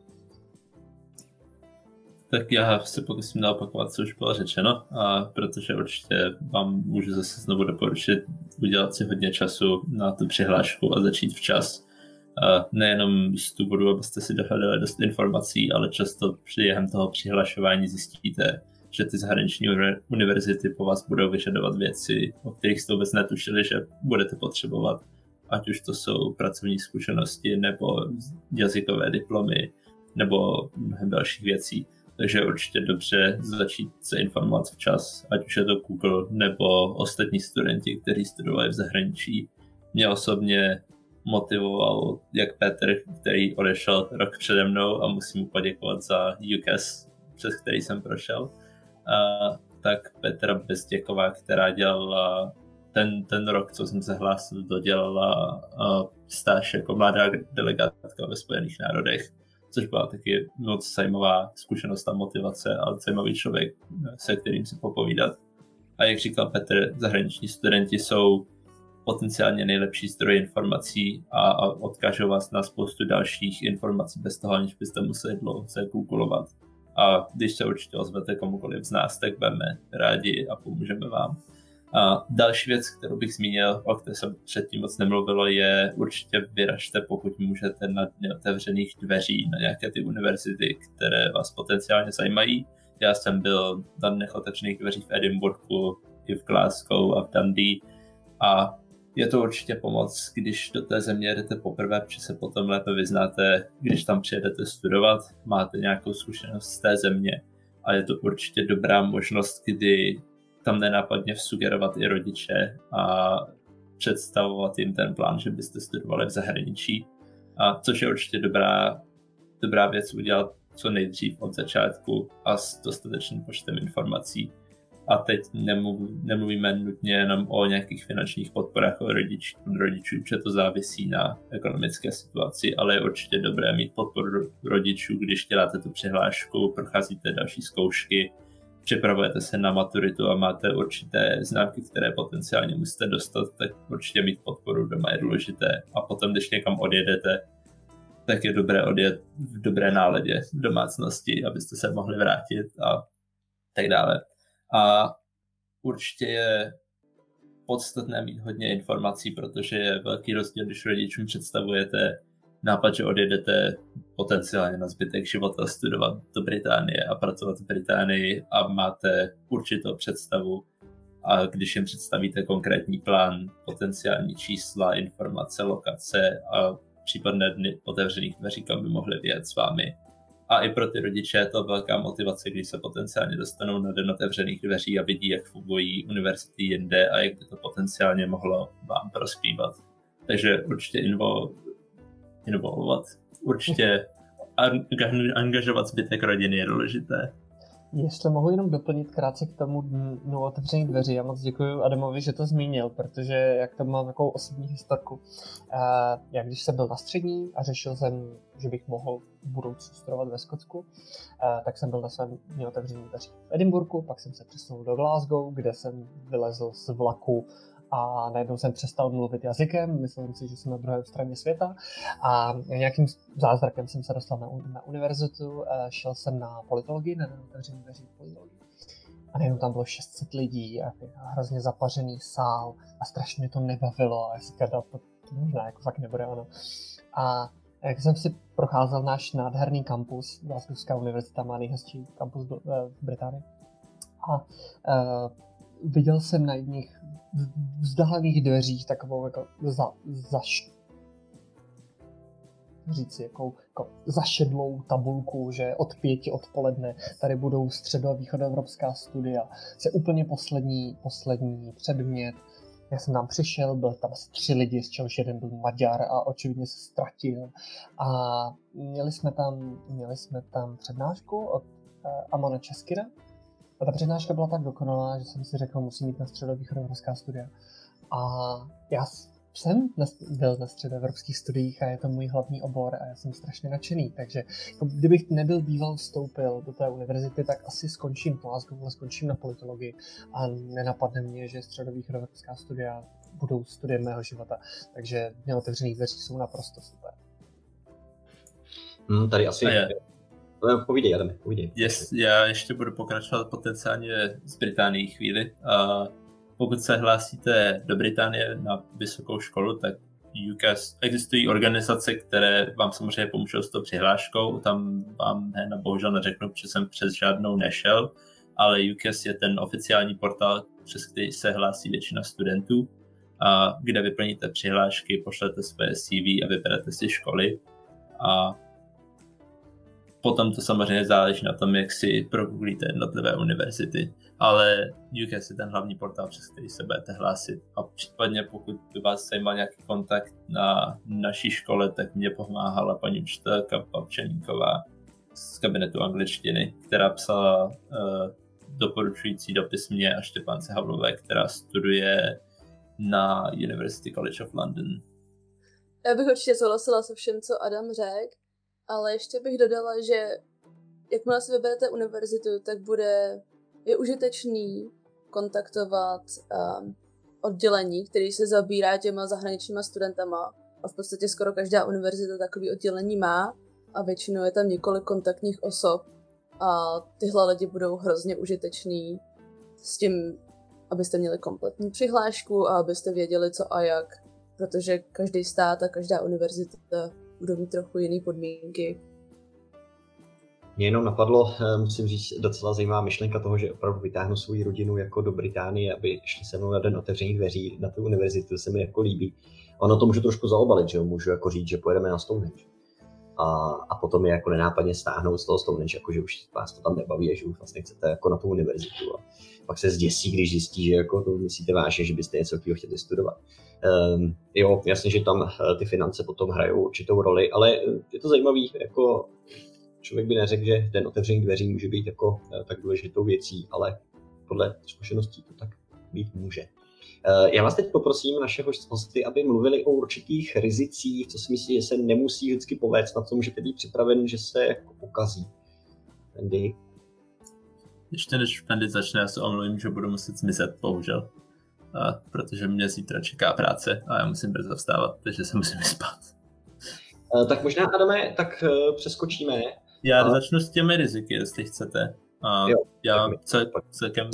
Tak já se pokusím naopakovat, co už bylo řečeno, a protože určitě vám můžu zase znovu doporučit udělat si hodně času na tu přihlášku a začít včas. A nejenom z důvodu, abyste si dohledali dost informací, ale často během toho přihlašování zjistíte, že ty zahraniční univerzity po vás budou vyžadovat věci, o kterých jste vůbec netušili, že budete potřebovat. Ať už to jsou pracovní zkušenosti, nebo jazykové diplomy, nebo mnohem dalších věcí. Takže určitě dobře začít se informovat včas, ať už je to Google nebo ostatní studenti, kteří studovali v zahraničí. Mě osobně motivoval jak Petr, který odešel rok přede mnou a musím mu poděkovat za UCAS, přes který jsem prošel, a, tak Petra Bezděková, která dělala ten, ten rok, co jsem se hlásil, dodělala stáž jako mladá delegátka ve Spojených národech což byla taky moc zajímavá zkušenost a motivace a zajímavý člověk, se kterým si popovídat. A jak říkal Petr, zahraniční studenti jsou potenciálně nejlepší zdroj informací a, a odkážou vás na spoustu dalších informací bez toho, aniž byste museli dlouze googlovat. A když se určitě ozvete komukoliv z nás, tak budeme rádi a pomůžeme vám. A další věc, kterou bych zmínil, o které jsem předtím moc nemluvilo, je určitě vyražte, pokud můžete na dny otevřených dveří na nějaké ty univerzity, které vás potenciálně zajímají. Já jsem byl na dnech otevřených dveří v Edinburghu, i v Glasgow a v Dundee a je to určitě pomoc, když do té země jdete poprvé, protože se potom lépe vyznáte, když tam přijedete studovat, máte nějakou zkušenost z té země a je to určitě dobrá možnost, kdy tam nenápadně vsugerovat i rodiče a představovat jim ten plán, že byste studovali v zahraničí. A což je určitě dobrá, dobrá věc udělat co nejdřív od začátku a s dostatečným počtem informací. A teď nemluv, nemluvíme nutně jenom o nějakých finančních podporách od rodič, od rodičů, protože to závisí na ekonomické situaci, ale je určitě dobré mít podporu rodičů, když děláte tu přihlášku, procházíte další zkoušky, připravujete se na maturitu a máte určité známky, které potenciálně musíte dostat, tak určitě mít podporu doma je důležité. A potom, když někam odjedete, tak je dobré odjet v dobré náladě v domácnosti, abyste se mohli vrátit a tak dále. A určitě je podstatné mít hodně informací, protože je velký rozdíl, když rodičům představujete nápad, že odjedete potenciálně na zbytek života studovat do Británie a pracovat v Británii a máte určitou představu a když jim představíte konkrétní plán, potenciální čísla, informace, lokace a případné dny otevřených dveří, kam by mohli vyjet s vámi. A i pro ty rodiče je to velká motivace, když se potenciálně dostanou na den otevřených dveří a vidí, jak fungují univerzity jinde a jak by to potenciálně mohlo vám prospívat. Takže určitě invo, involvovat. Určitě angažovat zbytek rodiny je důležité. Jestli mohu jenom doplnit krátce k tomu dnu otevřených dveří, já moc děkuji Adamovi, že to zmínil, protože jak tam mám takovou osobní historku. Já když jsem byl na střední a řešil jsem, že bych mohl v budoucnu studovat ve Skotsku, tak jsem byl na svém dní otevřených dveří v Edinburgu, pak jsem se přesunul do Glasgow, kde jsem vylezl z vlaku a najednou jsem přestal mluvit jazykem, myslel si, že jsem na druhé straně světa a nějakým zázrakem jsem se dostal na, na univerzitu, eh, šel jsem na politologii, na otevřený dveří politologii. A najednou tam bylo 600 lidí a hrozně zapařený sál a strašně to nebavilo a já si to, to možná jako fakt nebude ono. A jak jsem si procházel náš nádherný kampus, Glasgowská univerzita má nejhezčí kampus v Británii. A uh, viděl jsem na jedných vzdálených dveřích takovou jako za, za říci, jako, jako zašedlou tabulku, že od pěti odpoledne tady budou středo-východoevropská studia. Je úplně poslední, poslední předmět. Já jsem tam přišel, byl tam asi tři lidi, z čehož jeden byl Maďar a očividně se ztratil. A měli jsme tam, měli jsme tam přednášku od uh, Amona Českira, a ta přednáška byla tak dokonalá, že jsem si řekl, musím jít na středovýchodoevropská studia. A já jsem na, byl na středoevropských studiích a je to můj hlavní obor a já jsem strašně nadšený, takže jako, kdybych nebyl býval vstoupil do té univerzity, tak asi skončím Glasgow, ale skončím na politologii a nenapadne mě, že středovýchodoevropská studia budou studiem mého života, takže neotevřený dveří jsou naprosto super. Hmm, tady asi... Je. No, povídej, Adam, povídej. Yes, já ještě budu pokračovat potenciálně z Británii chvíli. Uh, pokud se hlásíte do Británie na vysokou školu, tak UCAS, existují organizace, které vám samozřejmě pomůžou s tou přihláškou, tam vám hned bohužel neřeknu, protože jsem přes žádnou nešel, ale UCAS je ten oficiální portál, přes který se hlásí většina studentů, a kde vyplníte přihlášky, pošlete své CV a vyberete si školy. A potom to samozřejmě záleží na tom, jak si progooglíte jednotlivé univerzity ale UCAS je ten hlavní portál, přes který se budete hlásit. A případně pokud by vás zajímal nějaký kontakt na naší škole, tak mě pomáhala paní učitelka Pavčeníková z kabinetu angličtiny, která psala uh, doporučující dopis mě a Štěpánce Havlové, která studuje na University College of London. Já bych určitě souhlasila se všem, co Adam řekl, ale ještě bych dodala, že jakmile si vyberete univerzitu, tak bude je užitečný kontaktovat um, oddělení, který se zabírá těma zahraničníma studentama. A v podstatě skoro každá univerzita takový oddělení má a většinou je tam několik kontaktních osob a tyhle lidi budou hrozně užiteční s tím, abyste měli kompletní přihlášku a abyste věděli co a jak, protože každý stát a každá univerzita budou mít trochu jiné podmínky mě jenom napadlo, eh, musím říct, docela zajímavá myšlenka toho, že opravdu vytáhnu svou rodinu jako do Británie, aby šli se mnou na den otevřených dveří na tu univerzitu, se mi jako líbí. Ono to můžu trošku zaobalit, že jo? můžu jako říct, že pojedeme na Stonehenge. A, a potom je jako nenápadně stáhnout z toho Stonehenge, jako že už vás to tam nebaví a že už vlastně chcete jako na tu univerzitu. A pak se zděsí, když zjistí, že jako to myslíte vážně, že byste něco takového chtěli studovat. Um, jo, jasně, že tam eh, ty finance potom hrajou určitou roli, ale eh, je to zajímavý, jako člověk by neřekl, že ten otevření dveří může být jako eh, tak důležitou věcí, ale podle zkušeností to tak být může. Eh, já vás teď poprosím našeho hosty, aby mluvili o určitých rizicích, co si myslí, že se nemusí vždycky povést, na co můžete být připraven, že se jako pokazí. Andy? Ještě než Pendy začne, já se omluvím, že budu muset zmizet, bohužel. A, protože mě zítra čeká práce a já musím brzo vstávat, takže se musím vyspat. Eh, tak možná, Adame, tak přeskočíme já a... začnu s těmi riziky, jestli chcete. A jo, já celkem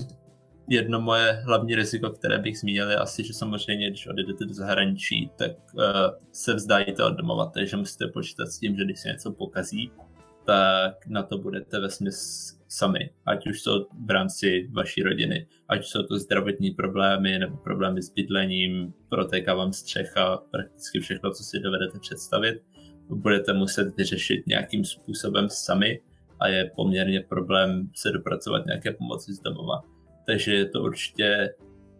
jedno moje hlavní riziko, které bych zmínil, je asi, že samozřejmě, když odjedete do zahraničí, tak uh, se vzdájíte od domova, takže musíte počítat s tím, že když se něco pokazí, tak na to budete ve sami, ať už jsou v rámci vaší rodiny, ať jsou to zdravotní problémy nebo problémy s bydlením, protéká vám střecha, prakticky všechno, co si dovedete představit budete muset vyřešit nějakým způsobem sami a je poměrně problém se dopracovat nějaké pomoci z domova. Takže je to určitě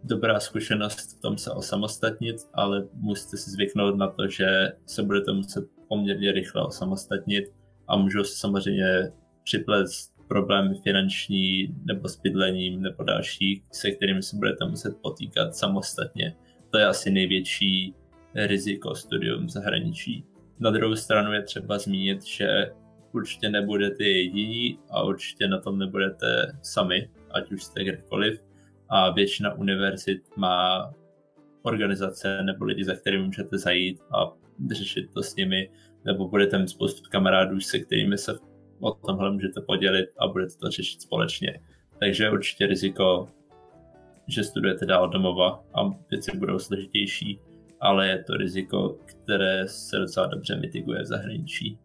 dobrá zkušenost v tom se osamostatnit, ale musíte si zvyknout na to, že se budete muset poměrně rychle osamostatnit a můžou se samozřejmě připlést problémy finanční nebo s bydlením nebo další, se kterými se budete muset potýkat samostatně. To je asi největší riziko studium zahraničí. Na druhou stranu je třeba zmínit, že určitě nebudete jediní a určitě na tom nebudete sami, ať už jste kdekoliv. A většina univerzit má organizace nebo lidi, za kterými můžete zajít a řešit to s nimi, nebo budete mít spoustu kamarádů, se kterými se o tomhle můžete podělit a budete to řešit společně. Takže určitě riziko, že studujete dál domova a věci budou složitější, ale je to riziko, které se docela dobře mitiguje v zahraničí.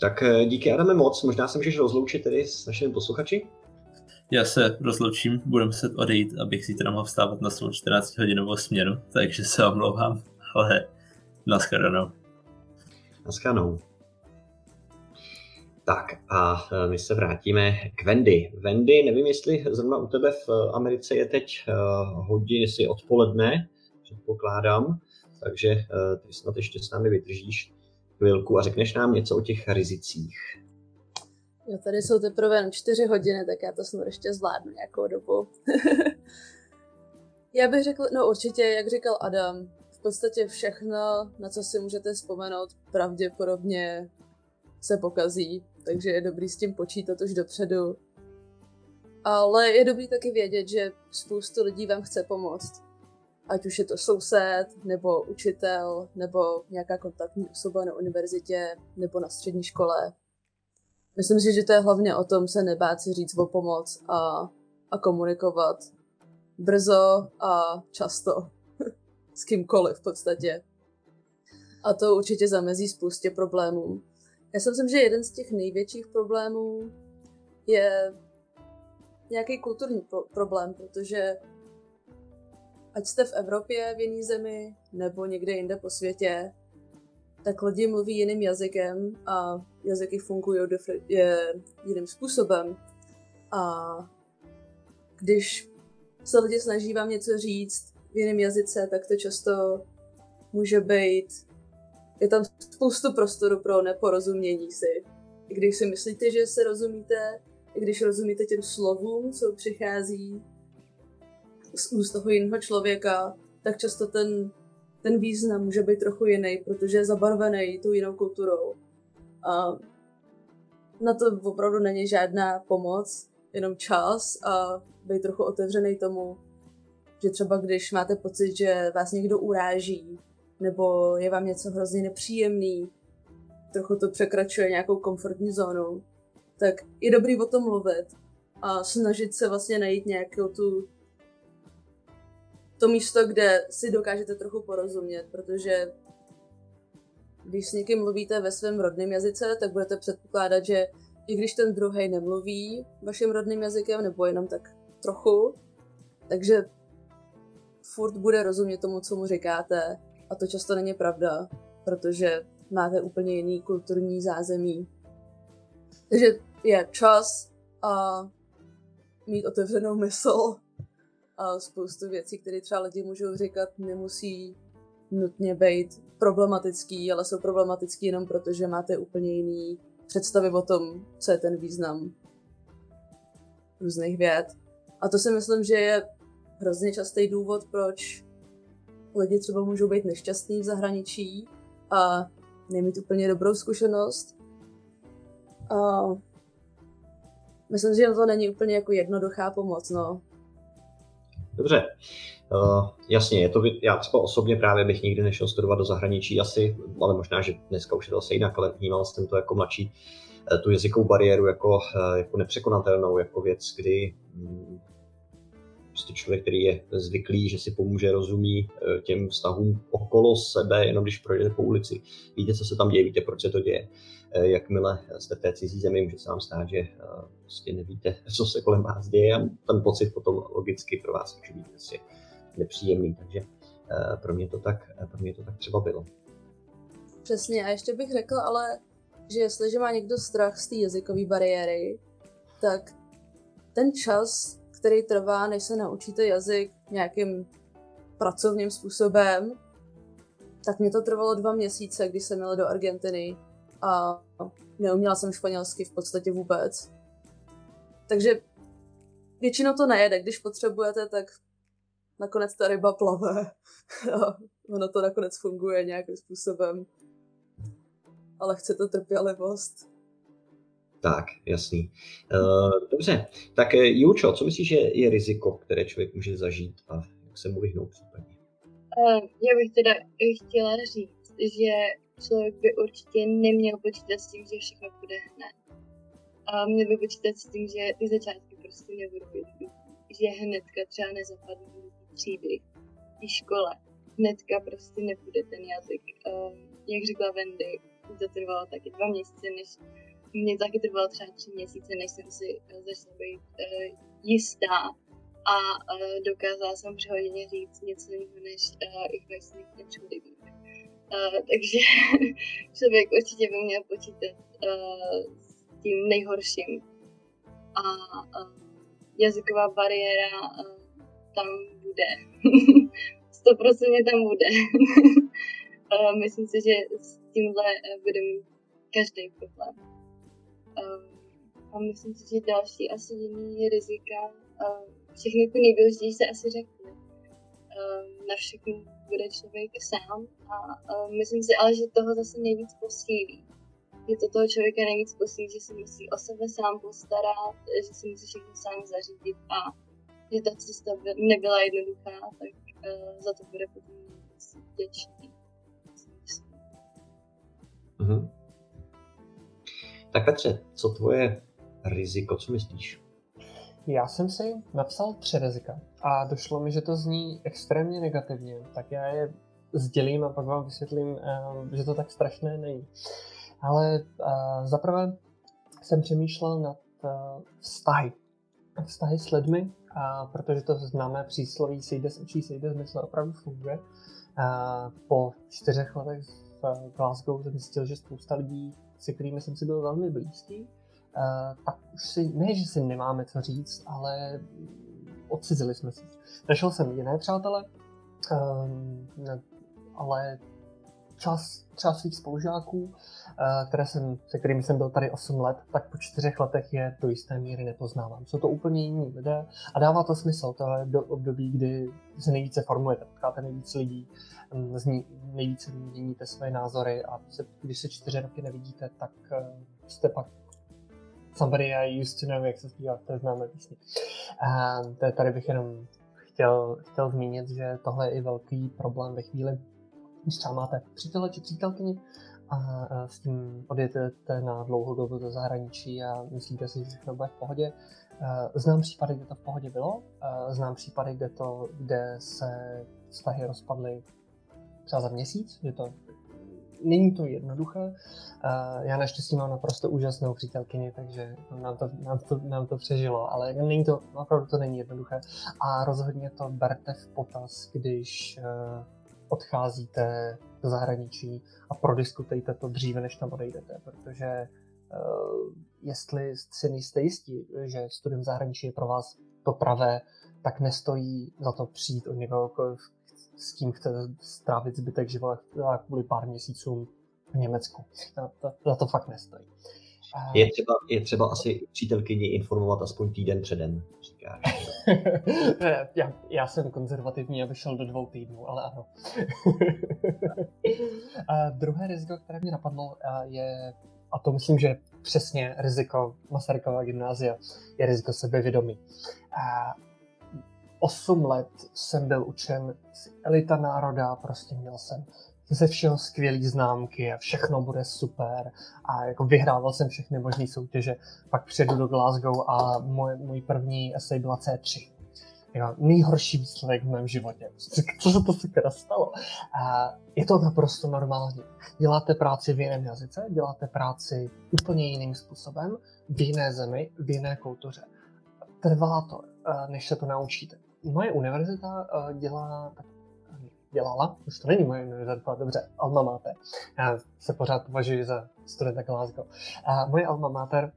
Tak eh, díky Adame moc, možná se můžeš rozloučit tedy s našimi posluchači? Já se rozloučím, budu muset odejít, abych si teda mohl vstávat na svou 14 hodinovou směnu, takže se omlouvám, ale naschledanou. Naschledanou. Tak a e, my se vrátíme k Wendy. Wendy, nevím, jestli zrovna u tebe v Americe je teď e, hodin, jestli odpoledne, předpokládám, takže ty snad ještě s námi vydržíš chvilku a řekneš nám něco o těch rizicích. Jo, tady jsou teprve jen čtyři hodiny, tak já to snad ještě zvládnu nějakou dobu. *laughs* Já bych řekl, no určitě, jak říkal Adam, v podstatě všechno, na co si můžete vzpomenout, pravděpodobně se pokazí, takže je dobrý s tím počítat už dopředu. Ale je dobrý taky vědět, že spoustu lidí vám chce pomoct. Ať už je to soused, nebo učitel, nebo nějaká kontaktní osoba na univerzitě, nebo na střední škole. Myslím si, že to je hlavně o tom se nebát si říct o pomoc a, a komunikovat brzo a často *laughs* s kýmkoliv v podstatě. A to určitě zamezí spoustě problémů. Já si myslím, že jeden z těch největších problémů je nějaký kulturní pro- problém, protože ať jste v Evropě, v jiné zemi, nebo někde jinde po světě, tak lidi mluví jiným jazykem a jazyky fungují jiným způsobem. A když se lidi snaží vám něco říct v jiném jazyce, tak to často může být... Je tam spoustu prostoru pro neporozumění si. I když si myslíte, že se rozumíte, i když rozumíte těm slovům, co přichází z úst toho jiného člověka, tak často ten, ten význam může být trochu jiný, protože je zabarvený tou jinou kulturou. A na to opravdu není žádná pomoc, jenom čas a být trochu otevřený tomu, že třeba když máte pocit, že vás někdo uráží, nebo je vám něco hrozně nepříjemný, trochu to překračuje nějakou komfortní zónu, tak je dobrý o tom mluvit a snažit se vlastně najít nějakou tu to místo, kde si dokážete trochu porozumět, protože když s někým mluvíte ve svém rodném jazyce, tak budete předpokládat, že i když ten druhý nemluví vaším rodným jazykem, nebo jenom tak trochu, takže furt bude rozumět tomu, co mu říkáte. A to často není pravda, protože máte úplně jiný kulturní zázemí. Takže je čas a mít otevřenou mysl spoustu věcí, které třeba lidi můžou říkat, nemusí nutně být problematický, ale jsou problematický jenom proto, že máte úplně jiný představy o tom, co je ten význam různých věd. A to si myslím, že je hrozně častý důvod, proč lidi třeba můžou být nešťastní v zahraničí a nemít úplně dobrou zkušenost. A myslím, že to není úplně jako jednoduchá pomoc, no. Dobře, uh, jasně, je to, já třeba osobně právě bych nikdy nešel studovat do zahraničí asi, ale možná, že dneska už je to zase jinak, ale vnímal jsem to jako mladší, eh, tu jazykovou bariéru jako, eh, jako nepřekonatelnou, jako věc, kdy mm, prostě člověk, který je zvyklý, že si pomůže, rozumí těm vztahům okolo sebe, jenom když projdete po ulici. Víte, co se tam děje, víte, proč se to děje. Jakmile jste v té cizí zemi, může se vám stát, že prostě nevíte, co se kolem vás děje a ten pocit potom logicky pro vás může být prostě nepříjemný, takže eh, pro mě to tak, eh, pro mě to tak třeba bylo. Přesně a ještě bych řekl ale, že jestliže má někdo strach z té jazykové bariéry, tak ten čas, který trvá, než se naučíte jazyk nějakým pracovním způsobem, tak mě to trvalo dva měsíce, když jsem jela do Argentiny a neuměla jsem španělsky v podstatě vůbec. Takže většinou to nejede. Když potřebujete, tak nakonec ta ryba plave. A *laughs* ono to nakonec funguje nějakým způsobem. Ale chce to trpělivost. Tak, jasný. Uh, dobře, tak eh, Jučo, co myslíš, že je riziko, které člověk může zažít a jak se mu vyhnout případně? Uh, já bych teda chtěla říct, že člověk by určitě neměl počítat s tím, že všechno bude hned a měl by počítat s tím, že ty začátky prostě nebudou jednoduché. Že hnedka třeba nezapadnu do třídy, v škole. Hnedka prostě nebude ten jazyk. Um, jak řekla Wendy, to trvalo taky dva měsíce, než mě taky trvalo třeba tři měsíce, než jsem si uh, začala být uh, jistá a uh, dokázala jsem přehodně říct něco jiného, než uh, ich weiß nicht, takže *laughs* člověk určitě by měl počítat uh, tím nejhorším. A, jazyková bariéra tam bude. *laughs* 100% tam bude. *laughs* myslím si, že s tímhle e, bude mít každý problém. A, myslím si, že další asi jiný rizika, všechny ty nejdůležitější se asi řekly. na všechno bude člověk sám a myslím si ale, že toho zase nejvíc posílí. Že to toho člověka nejvíc posílí, že si musí o sebe sám postarat, že si musí všechno sám zařídit a že ta cesta nebyla jednoduchá, tak za to bude potom vděčný. Mm-hmm. Tak Petře, co tvoje riziko, co myslíš? Já jsem si napsal tři rizika a došlo mi, že to zní extrémně negativně, tak já je sdělím a pak vám vysvětlím, eh, že to tak strašné není. Ale uh, zaprvé jsem přemýšlel nad uh, vztahy. Vztahy s lidmi, a protože to známé přísloví sejde z očí, sejde z mysle opravdu funguje. Po čtyřech letech v Glasgow jsem zjistil, že spousta lidí, se kterými jsem si byl velmi blízký, tak už si, ne, že si nemáme co říct, ale odcizili jsme si. Našel jsem jiné přátele, um, ale čas třeba svých spolužáků, eh, které jsem, se kterými jsem byl tady 8 let, tak po čtyřech letech je do jisté míry nepoznávám. Jsou to úplně jiní lidé a dává to smysl. To je do období, kdy se nejvíce formujete, potkáte nejvíc lidí, mm, z ní, nejvíce měníte své názory a se, když se čtyři roky nevidíte, tak eh, jste pak Somebody I used to know, jak se zpívá, to je známé písně. A tady bych jenom chtěl, chtěl zmínit, že tohle je i velký problém ve chvíli, když třeba máte přítele či přítelkyni a s tím odjedete na dlouhou dobu do zahraničí a myslíte si, že všechno bude v pohodě. Znám případy, kde to v pohodě bylo, znám případy, kde, to, kde se vztahy rozpadly třeba za měsíc, že to není to jednoduché. Já naštěstí mám naprosto úžasnou přítelkyni, takže nám to, nám to, nám to přežilo, ale není to, opravdu to není jednoduché. A rozhodně to berte v potaz, když odcházíte do zahraničí a prodiskutejte to dříve, než tam odejdete, protože uh, jestli si nejste jistí, že studium zahraničí je pro vás to pravé, tak nestojí za to přijít od někoho, s kým chcete strávit zbytek života kvůli pár měsícům v Německu. Za to, fakt nestojí. Je třeba, je třeba asi přítelkyni informovat aspoň týden předem, říkáš. *laughs* já, já jsem konzervativní, aby šel do dvou týdnů, ale ano. *laughs* a druhé riziko, které mě napadlo, je, a to myslím, že přesně riziko Masarykova gymnázia, je riziko sebevědomí. A 8 let jsem byl učen z elita národa, prostě měl jsem ze všeho skvělý známky a všechno bude super a jako vyhrával jsem všechny možné soutěže. Pak přijedu do Glasgow a můj, můj první esej byla C3. Jo, nejhorší výsledek v mém životě. Co se to sakra stalo? Je to naprosto normální. Děláte práci v jiném jazyce, děláte práci úplně jiným způsobem, v jiné zemi, v jiné kultuře. Trvá to, eh, než se to naučíte. Moje univerzita eh, dělá dělala, už to není moje univerzita, dobře, alma mater. Já se pořád považuji za studenta Glasgow. A moje alma mater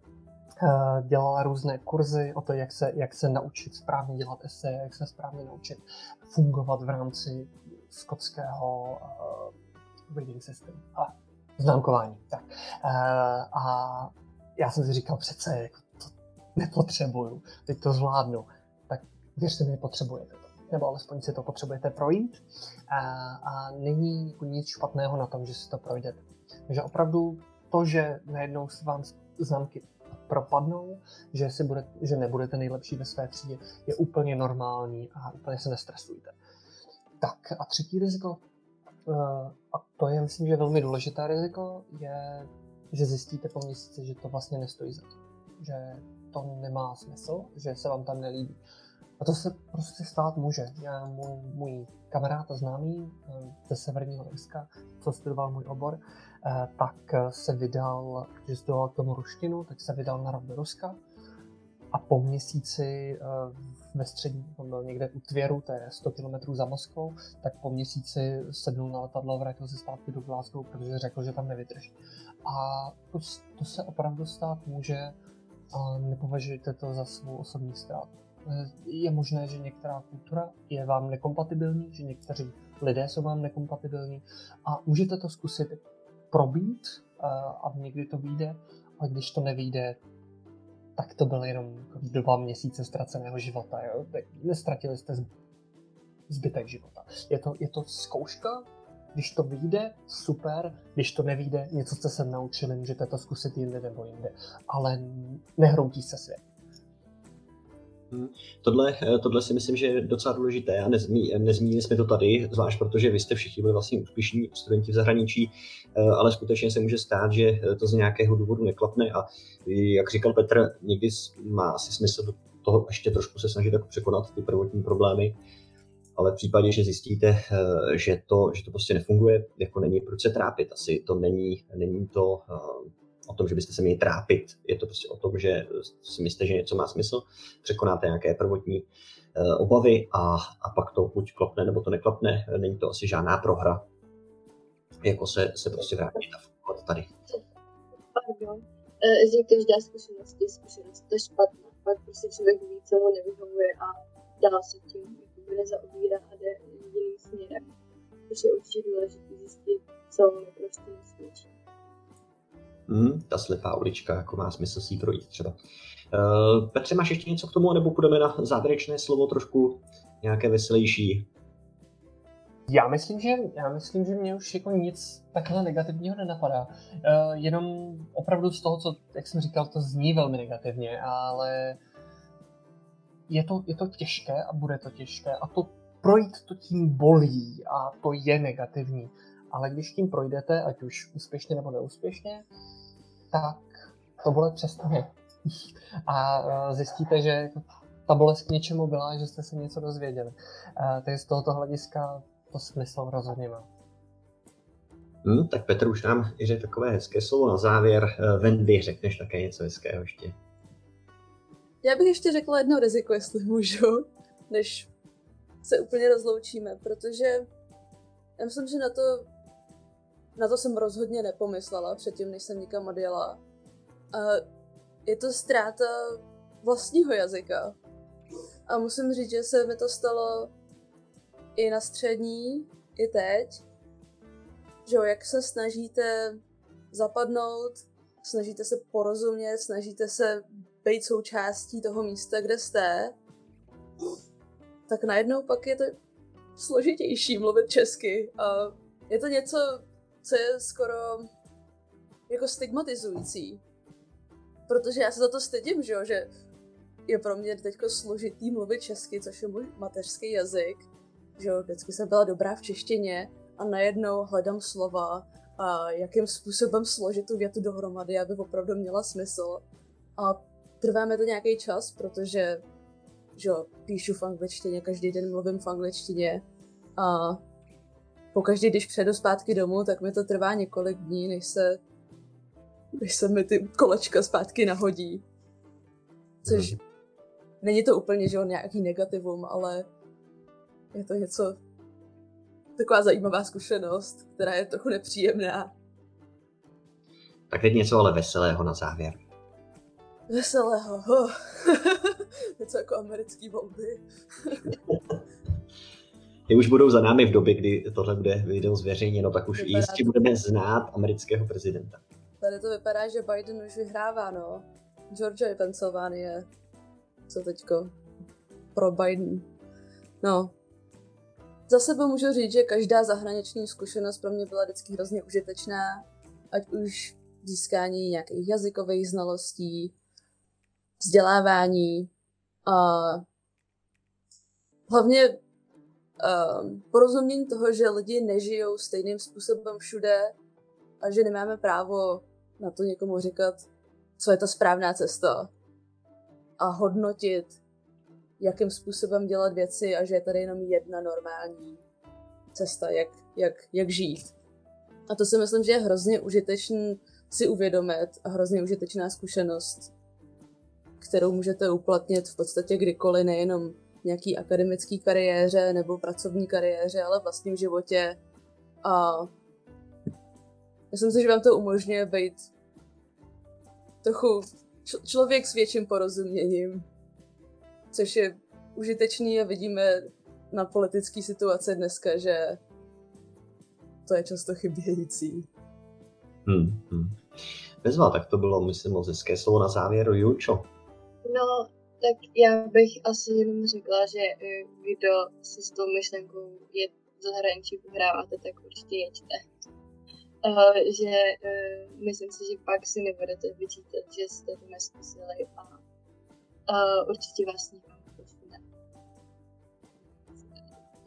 eh, dělala různé kurzy o to, jak se, jak se naučit správně dělat eseje, jak se správně naučit fungovat v rámci skotského uh, reading system a známkování. Tak. Uh, a já jsem si říkal, přece jako to nepotřebuju, teď to zvládnu. Věřte mi, potřebujete nebo alespoň si to potřebujete projít a, a není nic špatného na tom, že si to projdete. Takže opravdu to, že najednou vám známky propadnou, že, si bude, že nebudete nejlepší ve své třídě, je úplně normální a úplně se nestresujte. Tak a třetí riziko, eh, a to je myslím, že velmi důležité riziko, je, že zjistíte po měsíci, že to vlastně nestojí za to. Že to nemá smysl, že se vám tam nelíbí. A to se prostě stát může. Já, můj, můj kamarád a známý eh, ze Severního Irska, co studoval můj obor, eh, tak eh, se vydal, když studoval k tomu ruštinu, tak se vydal na rok do Ruska a po měsíci ve střední, on byl někde u Tvěru, to je 100 km za Moskvou, tak po měsíci sednul na letadlo a vrátil se zpátky do Glasgow, protože řekl, že tam nevydrží. A to, to se opravdu stát může a nepovažujte to za svou osobní ztrátu. Je možné, že některá kultura je vám nekompatibilní, že někteří lidé jsou vám nekompatibilní a můžete to zkusit probít a někdy to vyjde, ale když to nevyjde, tak to byl jenom dva měsíce ztraceného života. Jo? Nestratili jste zbytek života. Je to, je to zkouška, když to vyjde, super, když to nevyjde, něco jste se naučili, můžete to zkusit jinde nebo jinde, ale nehroutí se svět. Tohle, eh, tohle si myslím, že je docela důležité a nezmí, nezmínili jsme to tady, zvlášť protože vy jste všichni byli vlastně úspěšní studenti v zahraničí, eh, ale skutečně se může stát, že eh, to z nějakého důvodu neklapne a jak říkal Petr, někdy má asi smysl toho ještě trošku se snažit jako překonat ty prvotní problémy, ale v případě, že zjistíte, že to, že to prostě nefunguje, jako není proč se trápit. Asi to není, není to o tom, že byste se měli trápit. Je to prostě o tom, že si myslíte, že něco má smysl, překonáte nějaké prvotní eh, obavy a, a pak to buď klapne, nebo to neklapne. Není to asi žádná prohra. Jako se, se prostě vrátit a fungovat tady. Pardon. Eh, že každá zkušenost je zkušenost, to je špatná. Pak prostě člověk ví, co mu nevyhovuje a dá se tím nezaobírá a jde jiným směrem. Což je určitě důležité zjistit, co mu prostě nesvědčí. Hmm, ta slepá ulička, jako má smysl si projít třeba. Uh, Petře, máš ještě něco k tomu, nebo půjdeme na závěrečné slovo trošku nějaké veselější? Já myslím, že, já myslím, že mě už jako nic takhle negativního nenapadá. Uh, jenom opravdu z toho, co, jak jsem říkal, to zní velmi negativně, ale je to, je to těžké a bude to těžké a to projít to tím bolí a to je negativní. Ale když tím projdete, ať už úspěšně nebo neúspěšně, tak to bolet přestane. A e, zjistíte, že ta bolest k něčemu byla, že jste se něco dozvěděli. E, takže z tohoto hlediska to smysl rozhodně má. Hmm, tak Petr už nám je takové hezké slovo na závěr. E, Wendy, řekneš také něco hezkého ještě? Já bych ještě řekla jedno riziko, jestli můžu, než se úplně rozloučíme, protože já myslím, že na to na to jsem rozhodně nepomyslela předtím, než jsem nikam odjela. A je to ztráta vlastního jazyka. A musím říct, že se mi to stalo i na střední, i teď. Že jak se snažíte zapadnout, snažíte se porozumět, snažíte se být součástí toho místa, kde jste, tak najednou pak je to složitější mluvit česky. A je to něco, co je skoro jako stigmatizující. Protože já se za to stydím, že jo, že je pro mě teď složitý mluvit česky, což je můj mateřský jazyk. Že jo, vždycky jsem byla dobrá v češtině a najednou hledám slova a jakým způsobem složit tu větu dohromady, aby opravdu měla smysl. A trvá mi to nějaký čas, protože že jo, píšu v angličtině, každý den mluvím v angličtině a pokaždé, když přejdu zpátky domů, tak mi to trvá několik dní, než se, než se mi ty kolečka zpátky nahodí. Což hmm. není to úplně, že on nějaký negativum, ale je to něco, taková zajímavá zkušenost, která je trochu nepříjemná. Tak teď něco ale veselého na závěr. Veselého. Oh. *laughs* něco jako americký volby. *laughs* ty už budou za námi v době, kdy tohle bude video zveřejněno, tak už vypadá jistě to... budeme znát amerického prezidenta. Tady to vypadá, že Biden už vyhrává, no. Georgia i Pensylvánie. Co teďko? Pro Biden. No. Za sebe můžu říct, že každá zahraniční zkušenost pro mě byla vždycky hrozně užitečná. Ať už získání nějakých jazykových znalostí, vzdělávání a hlavně um, porozumění toho, že lidi nežijou stejným způsobem všude a že nemáme právo na to někomu říkat, co je ta správná cesta a hodnotit, jakým způsobem dělat věci a že je tady jenom jedna normální cesta, jak, jak, jak žít. A to si myslím, že je hrozně užitečný si uvědomit a hrozně užitečná zkušenost, kterou můžete uplatnit v podstatě kdykoliv, nejenom nějaký akademický kariéře nebo pracovní kariéře, ale v vlastním životě. A myslím si, že vám to umožňuje být trochu č- člověk s větším porozuměním, což je užitečný a vidíme na politické situace dneska, že to je často chybějící. Hmm, hmm. Bezva, tak to bylo, myslím, moc hezké slovo na závěr. Julčo. No, tak já bych asi jenom řekla, že eh, kdo si s tou myšlenkou je v zahraničí pohráváte, tak určitě jeďte. Uh, že uh, myslím si, že pak si nebudete vyčítat, že jste to neskusili a uh, určitě vás nikdo neposune.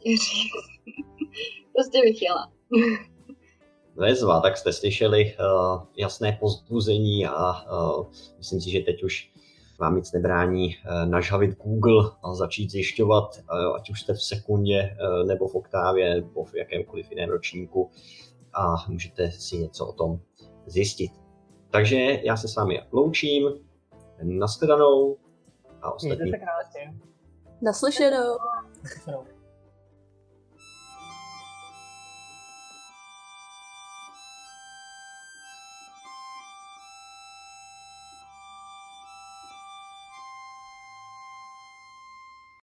*laughs* prostě bych jela. *laughs* Vezva, tak jste slyšeli uh, jasné pozbuzení a uh, myslím si, že teď už vám nic nebrání uh, nažhavit Google a začít zjišťovat, uh, ať už jste v sekundě uh, nebo v oktávě nebo v jakémkoliv jiném ročníku a můžete si něco o tom zjistit. Takže já se s vámi loučím, nashledanou a ostatní. Mějte se krásně. Naslyšenou. Naslyšenou.